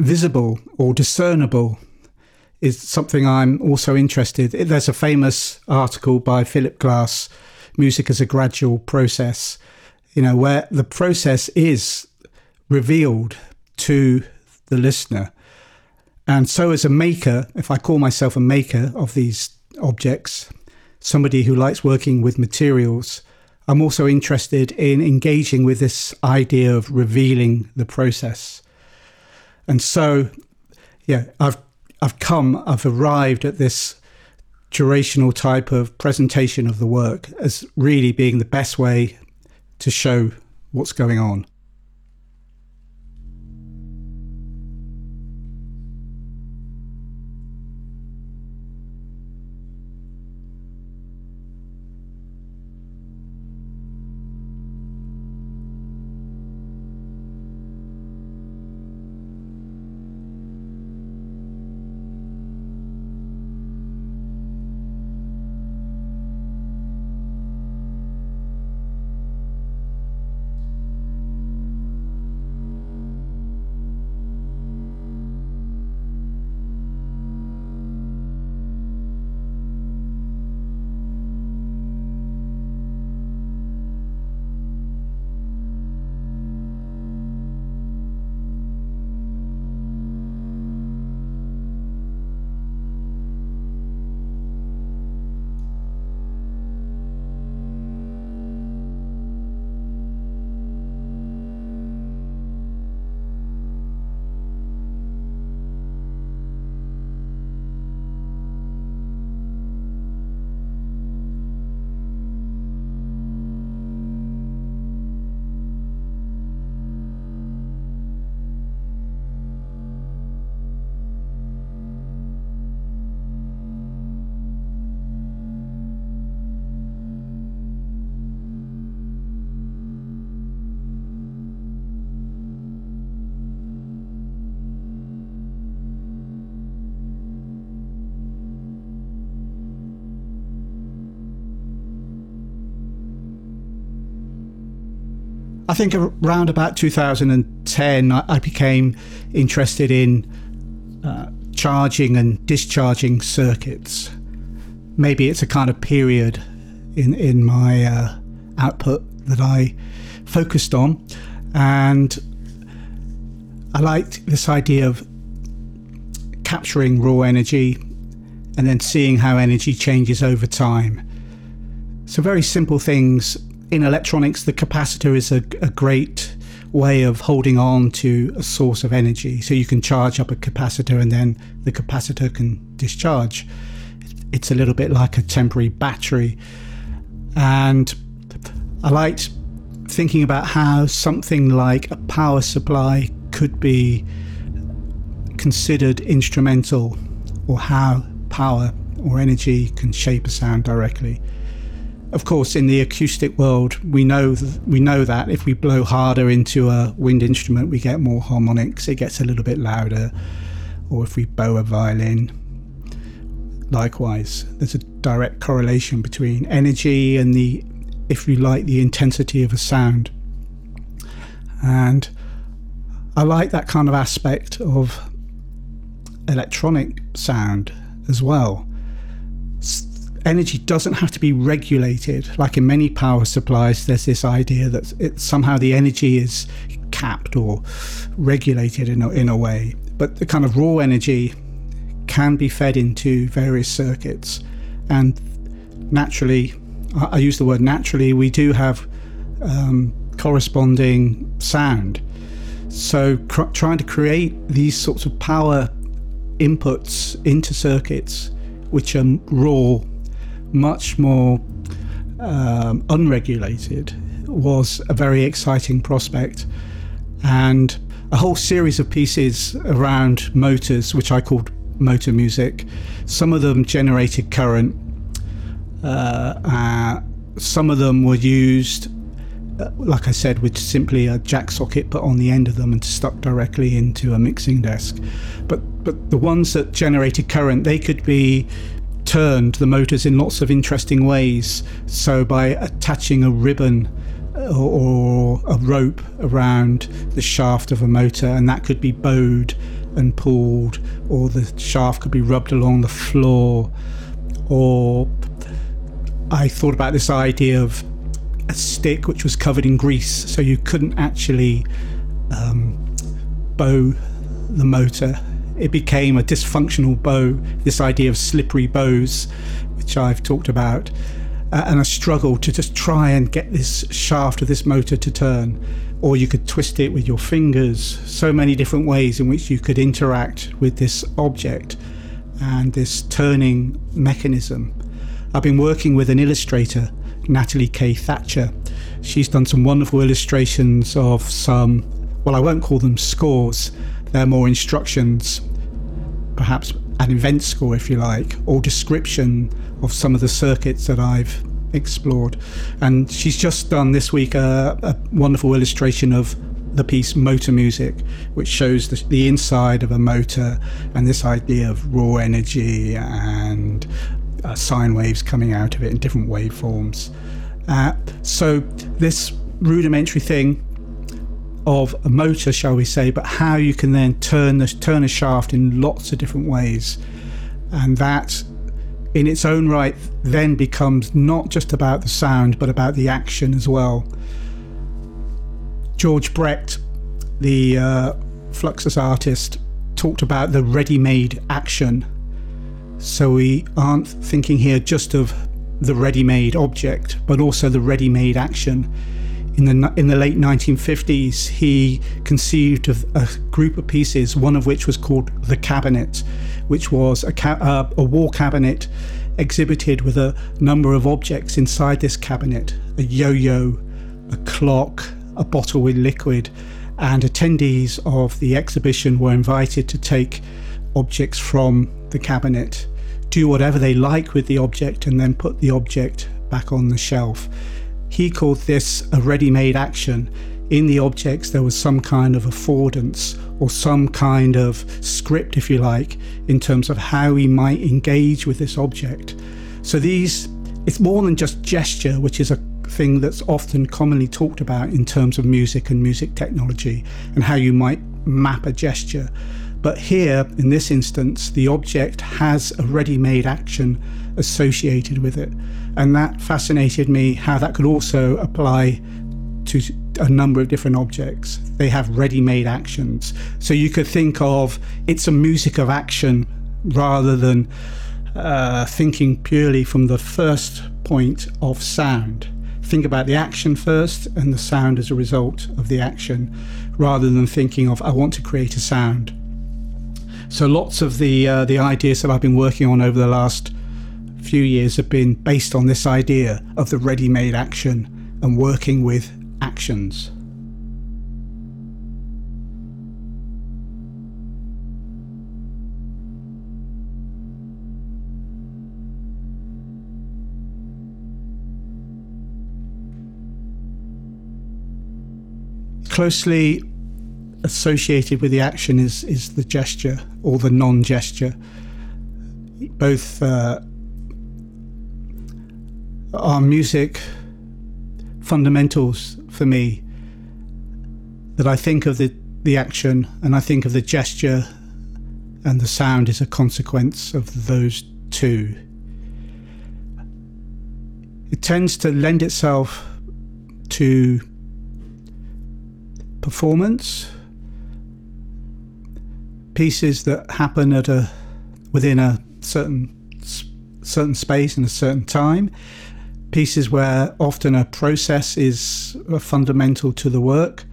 visible or discernible is something I'm also interested. In. There's a famous article by Philip Glass, "Music as a Gradual Process," you know, where the process is revealed to the listener. And so, as a maker, if I call myself a maker of these objects, somebody who likes working with materials, I'm also interested in engaging with this idea of revealing the process. And so, yeah, I've I've come, I've arrived at this durational type of presentation of the work as really being the best way to show what's going on. Think around about 2010, I became interested in uh, charging and discharging circuits. Maybe it's a kind of period in in my uh, output that I focused on, and I liked this idea of capturing raw energy and then seeing how energy changes over time. So very simple things in electronics. The capacitor is a, a great way of holding on to a source of energy. So you can charge up a capacitor and then the capacitor can discharge. It's a little bit like a temporary battery. And I liked thinking about how something like a power supply could be considered instrumental or how power or energy can shape a sound directly. Of course, in the acoustic world, we know th- we know that if we blow harder into a wind instrument, we get more harmonics. It gets a little bit louder. Or if we bow a violin, likewise, there's a direct correlation between energy and the, if you like, the intensity of a sound. And I like that kind of aspect of electronic sound as well energy doesn't have to be regulated. Like in many power supplies, there's this idea that it, somehow the energy is capped or regulated in a, in a way. But the kind of raw energy can be fed into various circuits. And naturally, I, use the word naturally, we do have um, corresponding sound. So cr- trying to create these sorts of power inputs into circuits which are raw much more um, unregulated was a very exciting prospect. And a whole series of pieces around motors, which I called motor music. Some of them generated current, uh, uh, some of them were used, uh, like I said, with simply a jack socket put on the end of them and stuck directly into a mixing desk. But but the ones that generated current, they could be turned the motors in lots of interesting ways. So by attaching a ribbon uh, or a rope around the shaft of a motor, and that could be bowed and pulled, or the shaft could be rubbed along the floor, or I thought about this idea of a stick which was covered in grease, so you couldn't actually um, bow the motor it became a dysfunctional bow, this idea of slippery bows, which I've talked about, uh, and a struggle to just try and get this shaft of this motor to turn. Or you could twist it with your fingers, so many different ways in which you could interact with this object and this turning mechanism. I've been working with an illustrator, Natalie Kay-Thatcher. She's done some wonderful illustrations of some, well, I won't call them scores, they're more instructions, perhaps an event score, if you like, or description of some of the circuits that I've explored. And she's just done this week a, a wonderful illustration of the piece Motor Music, which shows the, the, inside of a motor and this idea of raw energy and uh, sine waves coming out of it in different waveforms. Uh, so, this rudimentary thing of a motor, shall we say, but how you can then turn the turn a shaft in lots of different ways, and that in its own right then becomes not just about the sound but about the action as well. George Brecht, the uh, Fluxus artist, talked about the ready-made action. So we aren't thinking here just of the ready-made object, but also the ready-made action in the in the late 1950s, he conceived of a group of pieces, one of which was called the Cabinet, which was a, ca- uh, a wall cabinet exhibited with a number of objects inside this cabinet: a yo-yo, a clock, a bottle with liquid, and attendees of the exhibition were invited to take objects from the cabinet, do whatever they like with the object, and then put the object back on the shelf. He called this a ready made action. In the objects, there was some kind of affordance or some kind of script, if you like, in terms of how we might engage with this object. So these, it's more than just gesture, which is a, thing that's often commonly talked about in terms of music and music technology and how you might map a gesture. But here, in this instance, the object has a ready made action associated with it. And that fascinated me how that could also apply to a number of different objects. They have ready made actions. So you could think of it's a music of action rather than uh, thinking purely from the first point of sound. Think about the action first and the sound as a result of the action rather than thinking of, I want to create a sound. So lots of the uh, the ideas that I've been working on over the last few years have been based on this idea of the ready-made action and working with actions. Closely associated with the action is, is the gesture or the non gesture. Both uh, are music fundamentals for me that I think of the, the action and I think of the gesture and the sound is a consequence of those two. It tends to lend itself to performance pieces that happen at a within a certain certain space and a certain time pieces where often a process is fundamental to the work.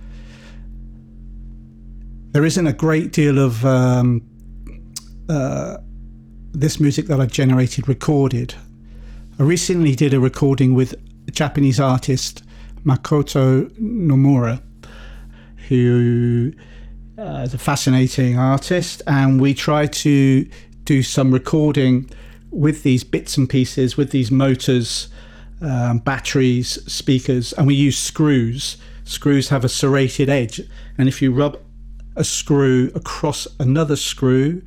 There isn't a great deal of um, uh, this music that I've generated recorded. I recently did a recording with Japanese artist, Makoto Nomura, who uh, is a fascinating artist, and we tried to do some recording with these bits and pieces, with these motors um, batteries, speakers, and we use screws. Screws have a serrated edge, and if you rub a screw across another screw,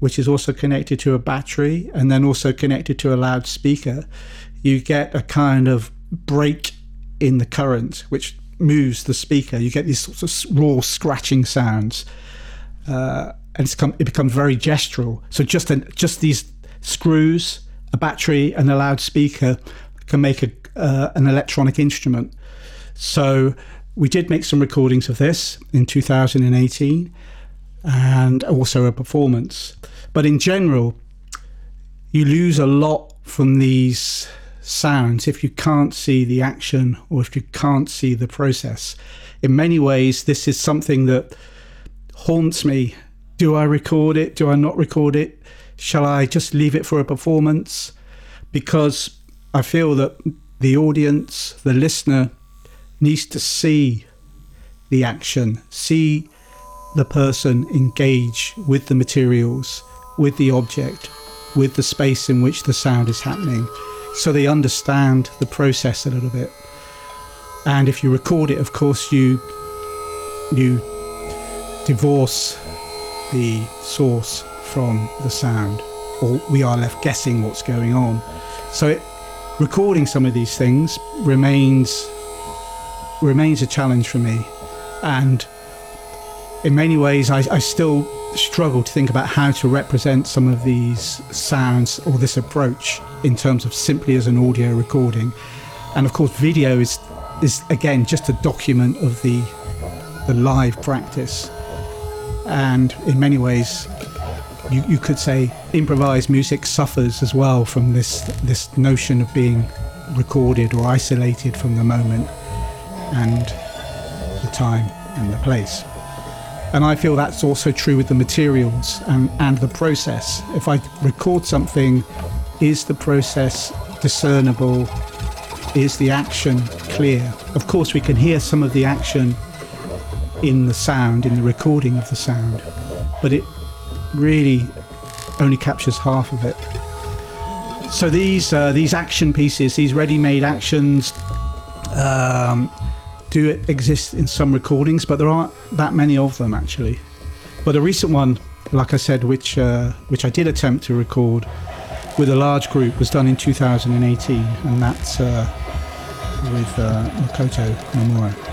which is also connected to a battery and then also connected to a loudspeaker, you get a kind of break in the current, which moves the speaker. You get these sorts of raw scratching sounds, uh, and come, it becomes very gestural. So just an, just these screws, a battery, and a loudspeaker can make a, uh, an electronic instrument. So we did make some recordings of this in 2018 and also a performance. But in general, you lose a lot from these sounds if you can't see the action or if you can't see the process. In many ways, this is something that haunts me. Do I record it? Do I not record it? Shall I just leave it for a performance? Because I feel that the audience, the listener, needs to see the action, see the person engage with the materials, with the object, with the space in which the sound is happening, so they understand the process a little bit. And if you record it, of course, you you divorce the source from the sound, or we are left guessing what's going on. So it recording some of these things remains remains a challenge for me, and in many ways, I, I still struggle to think about how to represent some of these sounds or this approach in terms of simply as an audio recording. And of course, video is is again just a document of the the live practice, and in many ways, you, you could say improvised music suffers as well from this this notion of being recorded or isolated from the moment and the time and the place. And I feel that's also true with the materials and, and the process. If I record something, is the process discernible? Is the action clear? Of course, we can hear some of the action in the sound, in the recording of the sound, but it really only captures half of it. So these uh, these action pieces, these ready-made actions, um, do exist in some recordings, but there aren't that many of them actually. But a recent one, like I said, which uh, which I did attempt to record with a large group, was done in 2018, and that's uh, with uh, Makoto Nomura.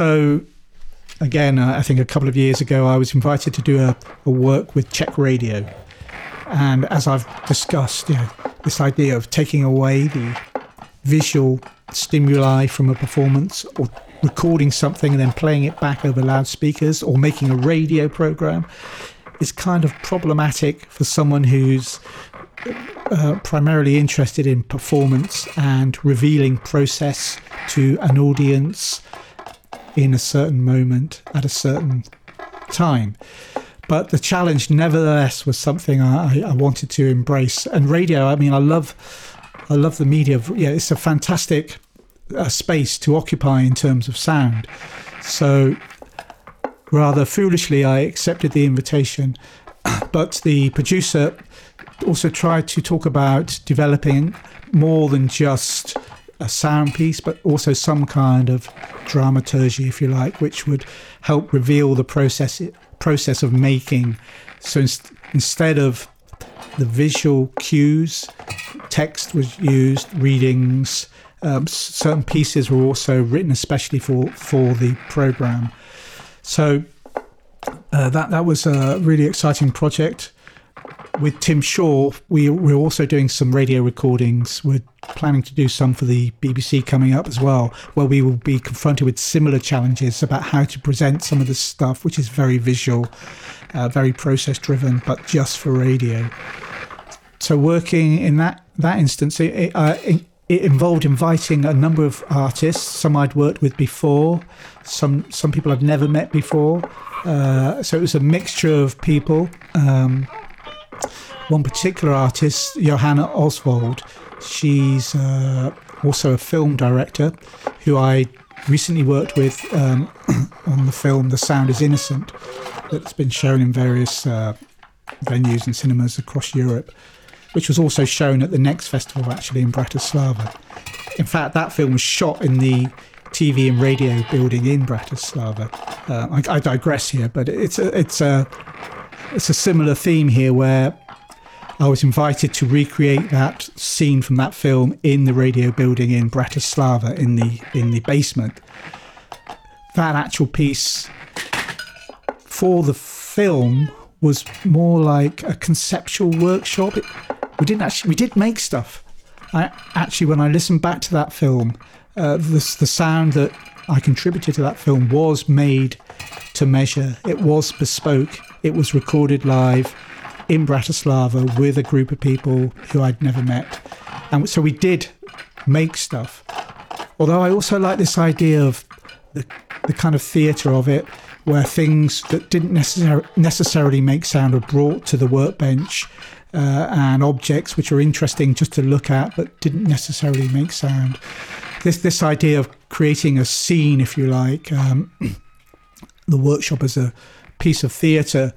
So, again, I think a couple of years ago, I was invited to do a, a work with Czech Radio. And as I've discussed, you know, this idea of taking away the visual stimuli from a performance or recording something and then playing it back over loudspeakers or making a radio program is kind of problematic for someone who's uh, primarily interested in performance and revealing process to an audience in a certain moment at a certain time. But the challenge, nevertheless, was something I, I wanted to embrace. And radio, I mean, I love, I love the media. Yeah, it's a fantastic uh, space to occupy in terms of sound. So, rather foolishly, I accepted the invitation. But the producer also tried to talk about developing more than just a sound piece, but also some kind of dramaturgy, if you like, which would help reveal the process process of making. So inst- instead of the visual cues, text was used, readings. Um, certain pieces were also written especially for for the program. So uh, that that was a really exciting project with Tim Shaw, we, we're also doing some radio recordings. We're planning to do some for the BBC coming up as well, where we will be confronted with similar challenges about how to present some of the stuff, which is very visual, uh, very process driven, but just for radio. So, working in that, that instance, it, uh, it, involved inviting a number of artists, some I'd worked with before, some, some people I'd never met before. Uh, so, it was a mixture of people. Um, one particular artist, Johana Ožvold. She's uh, also a film director who I recently worked with um, on the film The Sound is Innocent, that's been shown in various uh, venues and cinemas across Europe, which was also shown at the next festival actually in Bratislava. In fact, that film was shot in the TV and radio building in Bratislava. Uh, I, I, digress here, but it's a, it's a it's a similar theme here where I was invited to recreate that scene from that film in the radio building in Bratislava in the in the basement. That actual piece for the film was more like a conceptual workshop. It, we didn't actually we did make stuff. I actually when I listened back to that film, uh, the the sound that I contributed to that film was made to measure. It was bespoke. It was recorded live in Bratislava with a group of people who I'd never met. And so we did make stuff. Although I also like this idea of the, the kind of theatre of it, where things that didn't necessar- necessarily make sound are brought to the workbench uh, and objects which are interesting just to look at but didn't necessarily make sound. This, this idea of creating a scene, if you like, um, the workshop as a piece of theatre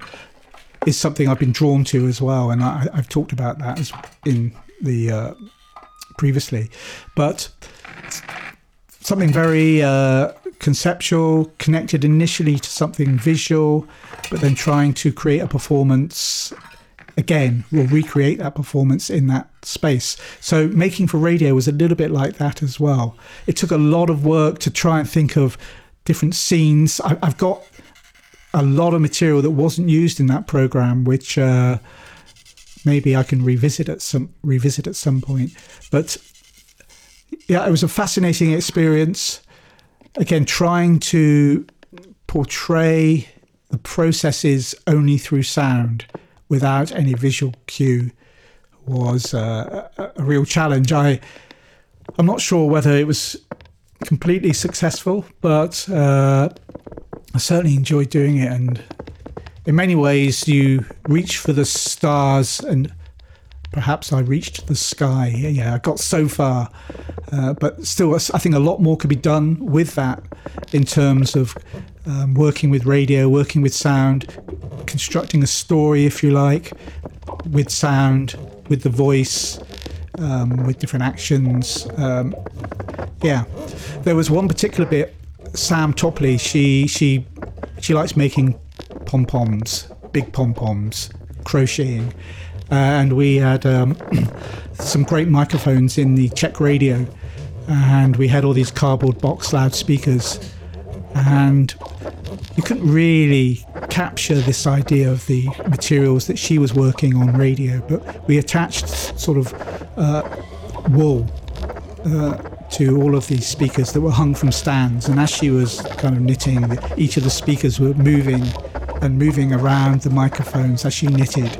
is something I've been drawn to as well, and I, have talked about that as in the uh, previously, but something very uh, conceptual, connected initially to something visual, but then trying to create a performance again will recreate that performance in that space. So making for radio was a little bit like that as well. It took a lot of work to try and think of different scenes. I, have got a lot of material that wasn't used in that program, which uh, maybe I can revisit at some revisit at some point. But yeah, it was a fascinating experience. Again, trying to portray the processes only through sound without any visual cue was uh, a, real challenge. I I'm not sure whether it was completely successful, but uh, I certainly enjoyed doing it, and in many ways, you reach for the stars and perhaps I reached the sky. Yeah, I got so far, uh, but still, I think a lot more could be done with that in terms of um, working with radio, working with sound, constructing a story, if you like, with sound, with the voice, um, with different actions. Um, yeah, there was one particular bit. Sam Topley, she she she likes making pom poms, big pom poms, crocheting, uh, and we had um, some great microphones in the Czech radio, and we had all these cardboard box loudspeakers, and you couldn't really capture this idea of the materials that she was working on radio, but we attached sort of uh, wool uh, to all of these speakers that were hung from stands. And as she was kind of knitting, each of the speakers were moving and moving around the microphones as she knitted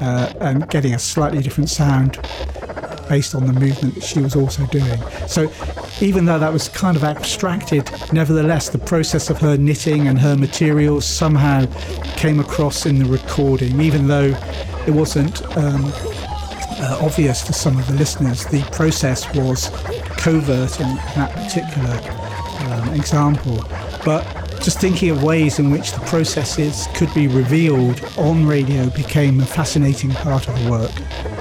uh, and getting a slightly different sound based on the movement that she was also doing. So even though that was kind of abstracted, nevertheless, the process of her knitting and her materials somehow came across in the recording, even though it wasn't um, uh, obvious to some of the listeners. The process was covert in that particular um, example. But just thinking of ways in which the processes could be revealed on radio became a fascinating part of the work.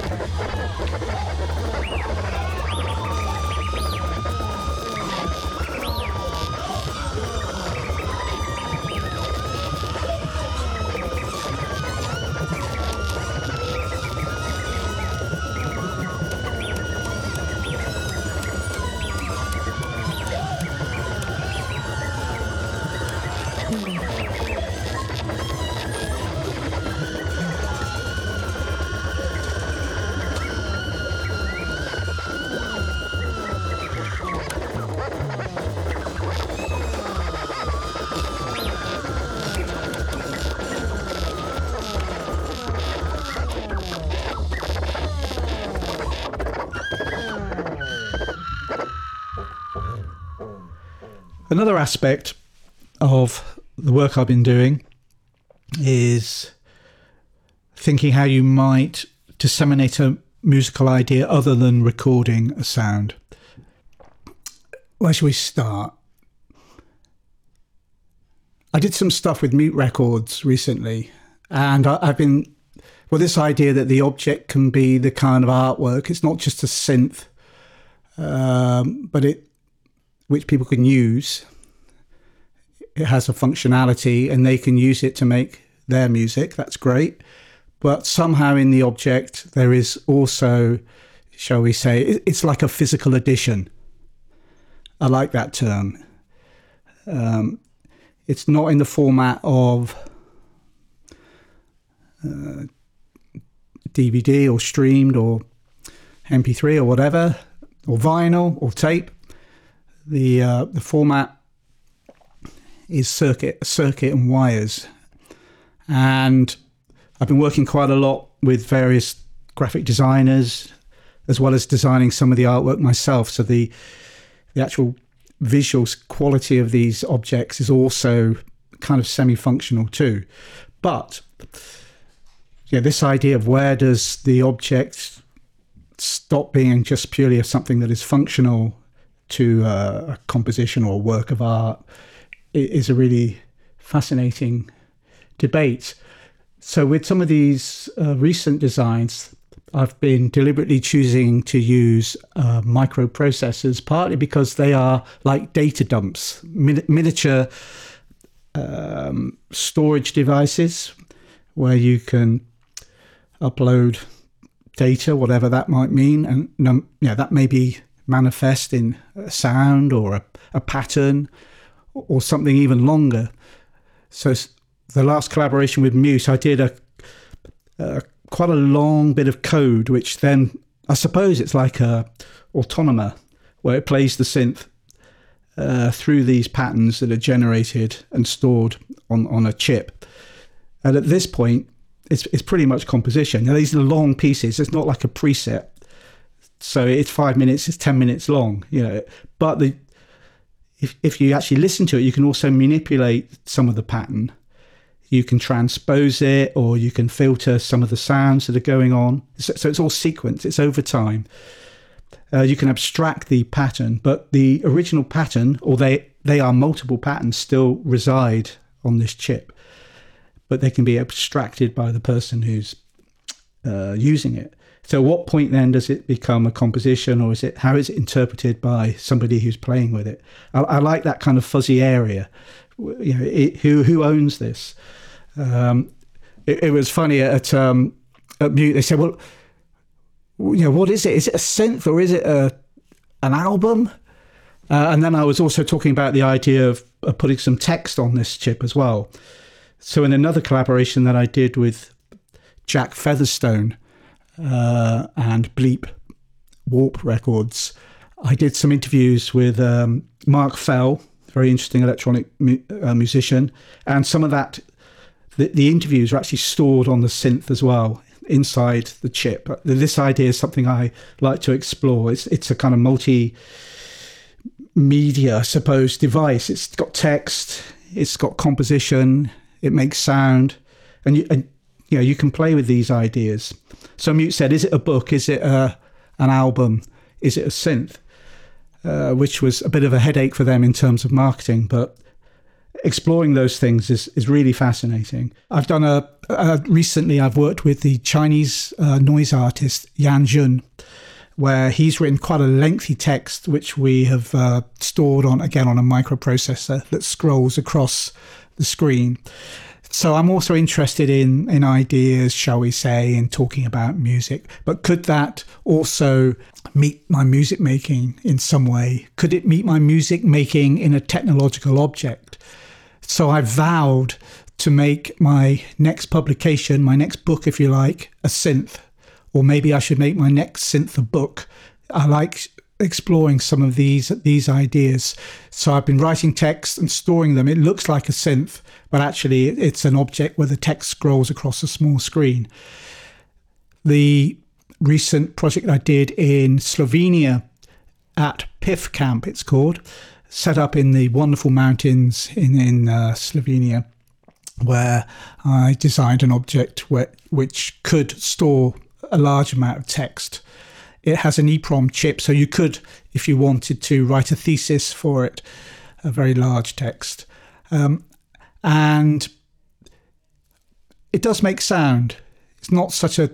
Another aspect of the work I've been doing is thinking how you might disseminate a musical idea other than recording a sound. Where should we start? I did some stuff with Mute Records recently, and I, have been well. This idea that the object can be the kind of artwork; it's not just a synth, um, but it which people can use. It has a functionality and they can use it to make their music. That's great. But somehow in the object, there is also, shall we say, it's like a physical addition. I like that term. Um, it's not in the format of uh, DVD or streamed or MP3 or whatever, or vinyl or tape the uh, the format is circuit circuit and wires, and I've been working quite a lot with various graphic designers as well as designing some of the artwork myself. So the the actual visual quality of these objects is also kind of semi-functional too. But yeah, this idea of where does the object stop being just purely something that is functional to uh, a composition or a work of art is a really fascinating debate. So, with some of these uh, recent designs, I've been deliberately choosing to use uh, microprocessors, partly because they are like data dumps, min- miniature um, storage devices where you can upload data, whatever that might mean. And yeah, that may be manifest in a sound or a, a pattern or something even longer. So the last collaboration with Mute, I did a, a, quite a long bit of code, which then I suppose it's like a autonomer where it plays the synth uh, through these patterns that are generated and stored on, on a chip. And at this point, it's, it's pretty much composition. Now, these are long pieces. It's not like a preset so it's five minutes, it's ten minutes long, you know. But the if if you actually listen to it, you can also manipulate some of the pattern. you can transpose it or you can filter some of the sounds that are going on. So, so it's all sequence, it's over time. Uh, you can abstract the pattern, but the original pattern, or they, they are multiple patterns, still reside on this chip, but they can be abstracted by the person who's uh, using it. So, what point then does it become a composition, or is it how is it interpreted by somebody who's playing with it? I, I like that kind of fuzzy area. You know, it, who who owns this? Um, it, it, was funny at um, at Mute. They said, "Well, you know, what is it? Is it a synth or is it a an album?" Uh, and then I was also talking about the idea of, of putting some text on this chip as well. So, in another collaboration that I did with Jack Featherstone uh, and Bleep Warp Records, I did some interviews with um, Mark Fell, very interesting electronic mu- uh, musician, and some of that the, the interviews are actually stored on the synth as well inside the chip. This idea is something I like to explore. It's it's a kind of multi media, I suppose, device. It's got text, it's got composition, it makes sound, and you and you know you can play with these ideas. So Mute said, "Is it a book? Is it a an album? Is it a synth?" Uh, which was a bit of a headache for them in terms of marketing, but exploring those things is, is really fascinating. I've done a, a recently. I've worked with the Chinese uh, noise artist Yan Jun, where he's written quite a lengthy text, which we have uh, stored on again on a microprocessor that scrolls across the screen. So I'm also interested in in ideas, shall we say, in talking about music. But could that also meet my music making in some way? Could it meet my music making in a technological object? So I vowed to make my next publication, my next book, if you like, a synth. Or maybe I should make my next synth a book. I like exploring some of these these ideas. So I've been writing text and storing them. It looks like a synth, but actually it's an object where the text scrolls across a small screen. The recent project I did in Slovenia at PIF Camp, it's called, set up in the wonderful mountains in, in uh, Slovenia, where I designed an object where, which could store a large amount of text. It has an EEPROM chip, so you could, if you wanted to, write a thesis for it, a very large text. Um, and it does make sound. It's not such a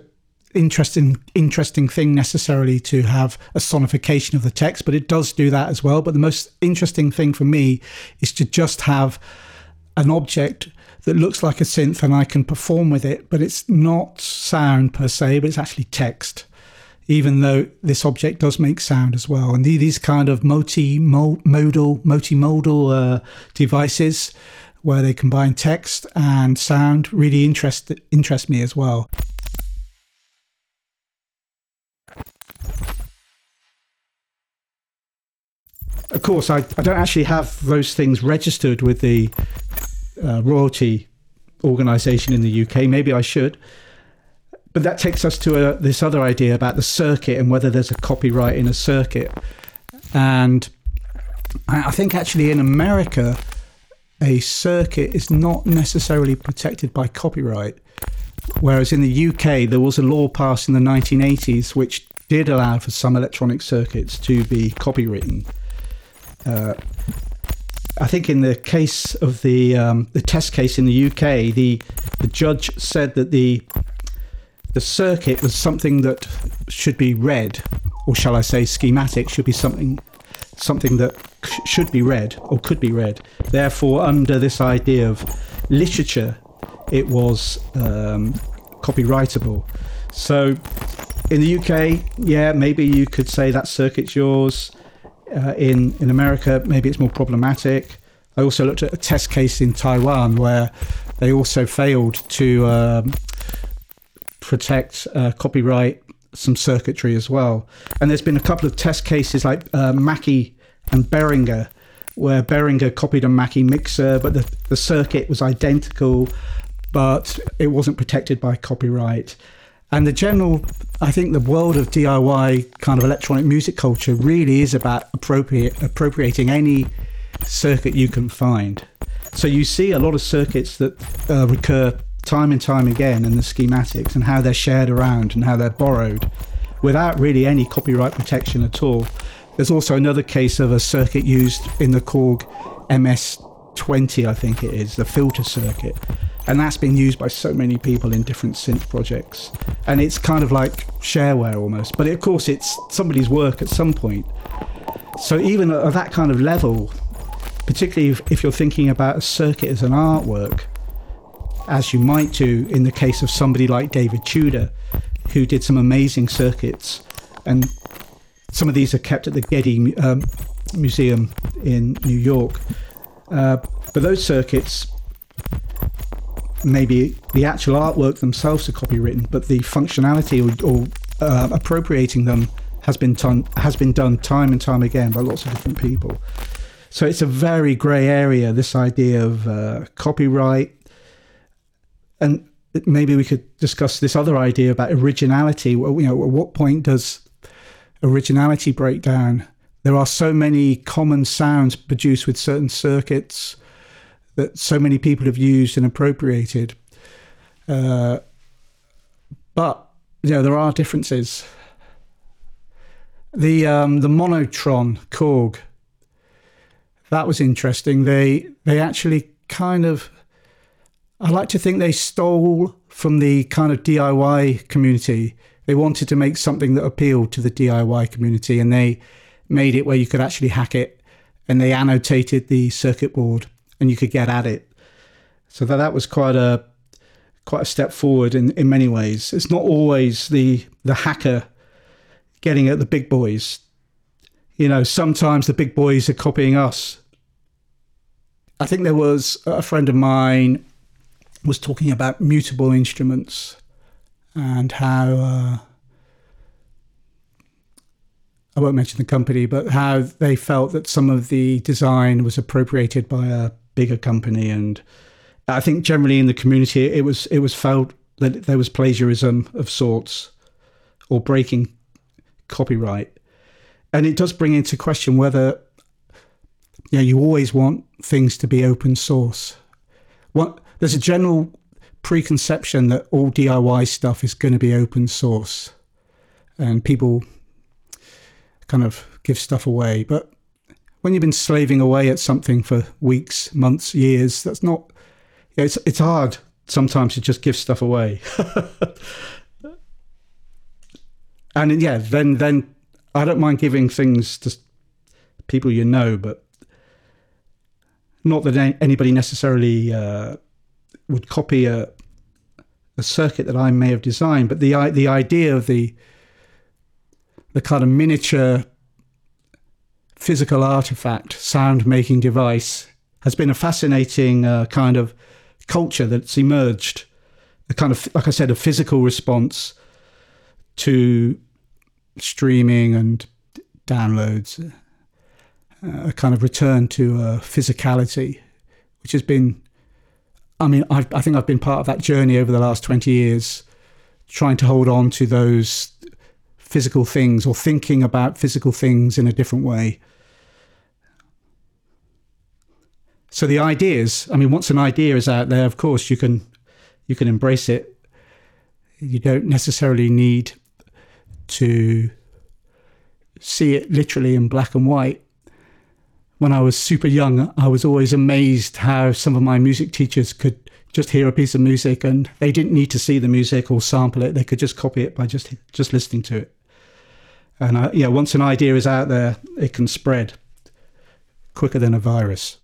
interesting interesting thing necessarily to have a sonification of the text, but it does do that as well. But the most interesting thing for me is to just have an object that looks like a synth and I can perform with it, but it's not sound per se, but it's actually text. Even though this object does make sound as well, and these kind of multi-modal, multi-modal uh, devices where they combine text and sound really interest interest me as well. Of course, I, I don't actually have those things registered with the uh, royalty organisation in the UK. Maybe I should. But that takes us to a, this other idea about the circuit and whether there's a copyright in a circuit. And I think actually in America, a circuit is not necessarily protected by copyright. Whereas in the UK, there was a law passed in the 1980s which did allow for some electronic circuits to be copywritten. Uh, I think in the case of the um, the test case in the UK, the the judge said that the the circuit was something that should be read, or shall I say, schematic should be something something that should be read or could be read. Therefore, under this idea of literature, it was um, copyrightable. So, in the UK, yeah, maybe you could say that circuit's yours. Uh, in in America, maybe it's more problematic. I also looked at a test case in Taiwan where they also failed to um, protect uh, copyright some circuitry as well. And there's been a couple of test cases like uh, Mackie and Behringer, where Behringer copied a Mackie mixer, but the, the circuit was identical, but it wasn't protected by copyright. And the general, I think the world of DIY kind of electronic music culture really is about appropriate, appropriating any circuit you can find. So you see a lot of circuits that uh, recur time and time again and the schematics and how they're shared around and how they're borrowed without really any copyright protection at all. There's also another case of a circuit used in the Korg MS20, I think it is, the filter circuit. And that's been used by so many people in different synth projects. And it's kind of like shareware almost. But of course, it's somebody's work at some point. So even at that kind of level, particularly if, if you're thinking about a circuit as an artwork, as you might do in the case of somebody like David Tudor, who did some amazing circuits. And some of these are kept at the Getty um, Museum in New York. Uh, but those circuits, maybe the actual artwork themselves are copywritten, but the functionality or, or uh, appropriating them has been, ton- has been done time and time again by lots of different people. So it's a very grey area, this idea of uh, copyright. And maybe we could discuss this other idea about originality. Well, you know, at what point does originality break down? There are so many common sounds produced with certain circuits that so many people have used and appropriated. Uh, but you know, there are differences. The um, the monotron Korg that was interesting. They they actually kind of I like to think they stole from the kind of DIY community. They wanted to make something that appealed to the DIY community and they made it where you could actually hack it and they annotated the circuit board and you could get at it. So that, that was quite a quite a step forward in, in many ways. It's not always the the hacker getting at the big boys. You know, sometimes the big boys are copying us. I think there was a friend of mine was talking about mutable instruments and how uh, I won't mention the company, but how they felt that some of the design was appropriated by a bigger company, and I think generally in the community it was it was felt that there was plagiarism of sorts or breaking copyright, and it does bring into question whether you know, you always want things to be open source. What there's a general preconception that all DIY stuff is going to be open source and people kind of give stuff away. But when you've been slaving away at something for weeks, months, years, that's not, it's, it's hard sometimes to just give stuff away. and yeah, then, then I don't mind giving things to people you know, but not that anybody necessarily uh, would copy a a circuit that I may have designed, but the the idea of the the kind of miniature physical artifact sound making device has been a fascinating uh, kind of culture that's emerged. A kind of, like I said, a physical response to streaming and downloads, uh, a kind of return to uh, physicality, which has been I mean, I, I think I've been part of that journey over the last 20 years, trying to hold on to those physical things or thinking about physical things in a different way. So the ideas, I mean, once an idea is out there, of course, you can you can embrace it. You don't necessarily need to see it literally in black and white when I was super young, I was always amazed how some of my music teachers could just hear a piece of music and they didn't need to see the music or sample it. They could just copy it by just just listening to it. And I, yeah, once an idea is out there, it can spread quicker than a virus.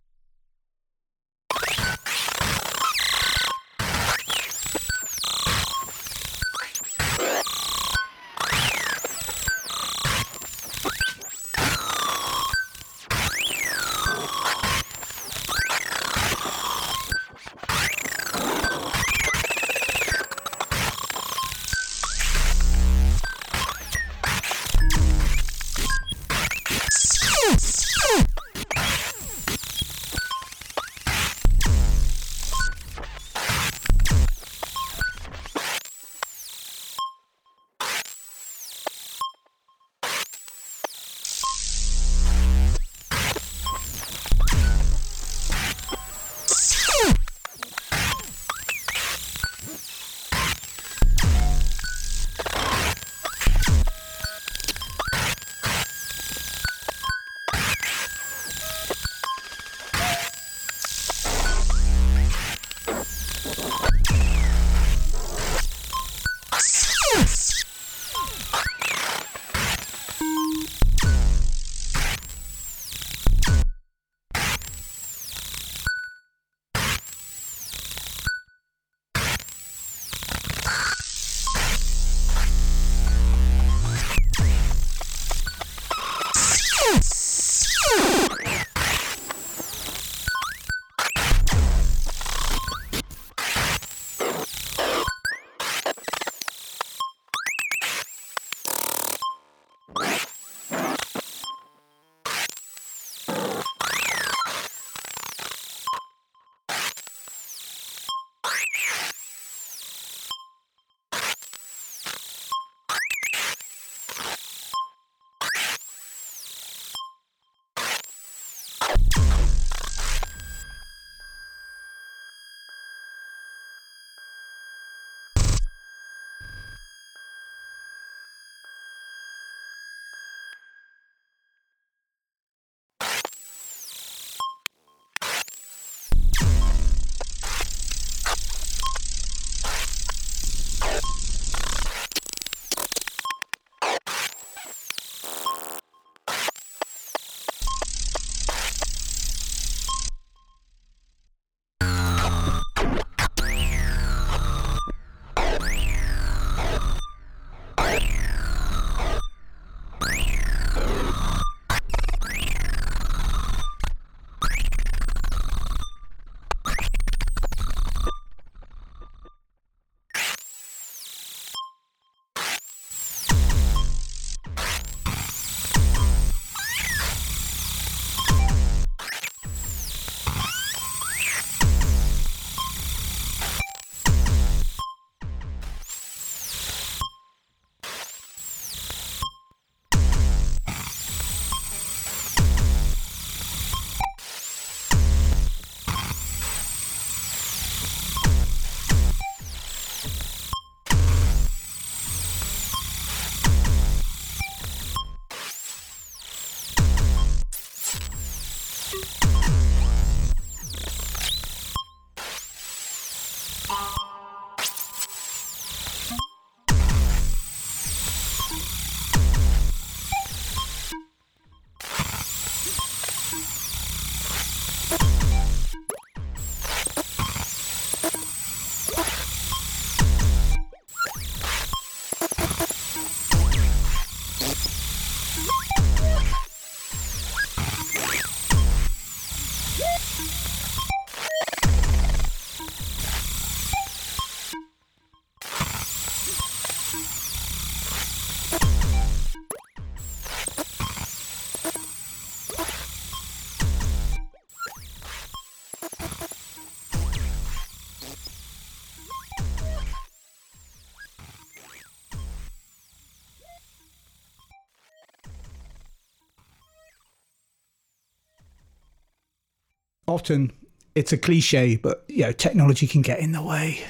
Often it's a cliche, but you know, technology can get in the way.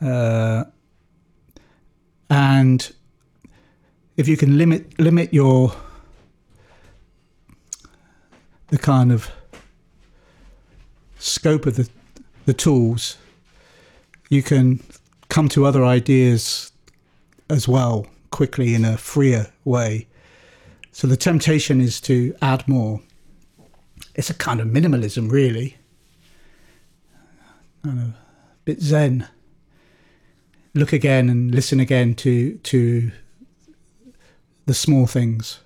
Uh, and if you can limit limit your the kind of scope of the the tools, you can come to other ideas as well quickly in a freer way. So the temptation is to add more it's a kind of minimalism, really. Kind of a bit zen. Look again and listen again to to the small things,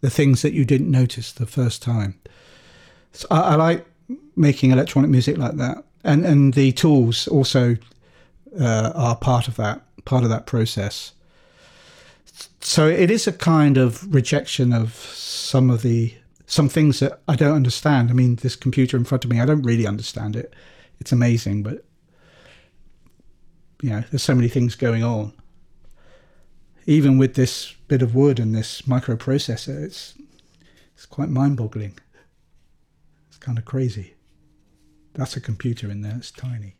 the things that you didn't notice the first time. So I, I like making electronic music like that, and and the tools also uh, are part of that part of that process. So it is a kind of rejection of some of the some things that I don't understand. I mean, this computer in front of me, I don't really understand it. It's amazing, but you know, there's so many things going on. Even with this bit of wood and this microprocessor, it's it's quite mind-boggling. It's kind of crazy. That's a computer in there. It's tiny.